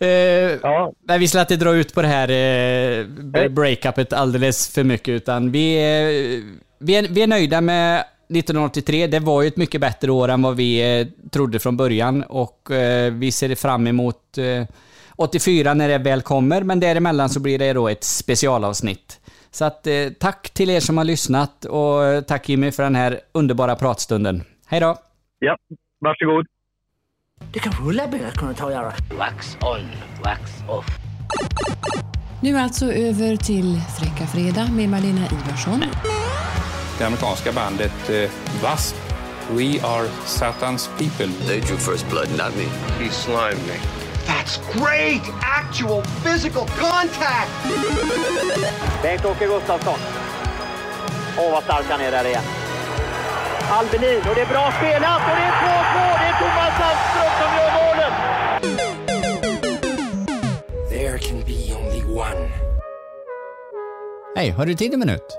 Eh, Nej, vi ska inte dra ut på det här eh, breakupet alldeles för mycket, utan vi, eh, vi, är, vi är nöjda med 1983. Det var ju ett mycket bättre år än vad vi eh, trodde från början och eh, vi ser fram emot eh, 84 när det väl kommer, men däremellan så blir det då ett specialavsnitt. Så att eh, tack till er som har lyssnat och eh, tack Jimmy för den här underbara pratstunden. Hej då! Ja, varsågod. Det kanske Ulla-Britt hade kunnat ta och göra. Wax on, wax off. Nu alltså över till Fräcka Fredag med Malena Ivarsson. Det amerikanska bandet eh, W.A.S.P. We are Satan's people. They drew first blood, not me. He slimed me. That's great! Actual physical contact! Bengt-Åke Gustafsson. Åh, vad stark han är där igen. Albinin, och det är bra spelat och det är 2-2! Det är Thomas Sandström som gör målet! There can be only one. Hej, har du tid en minut?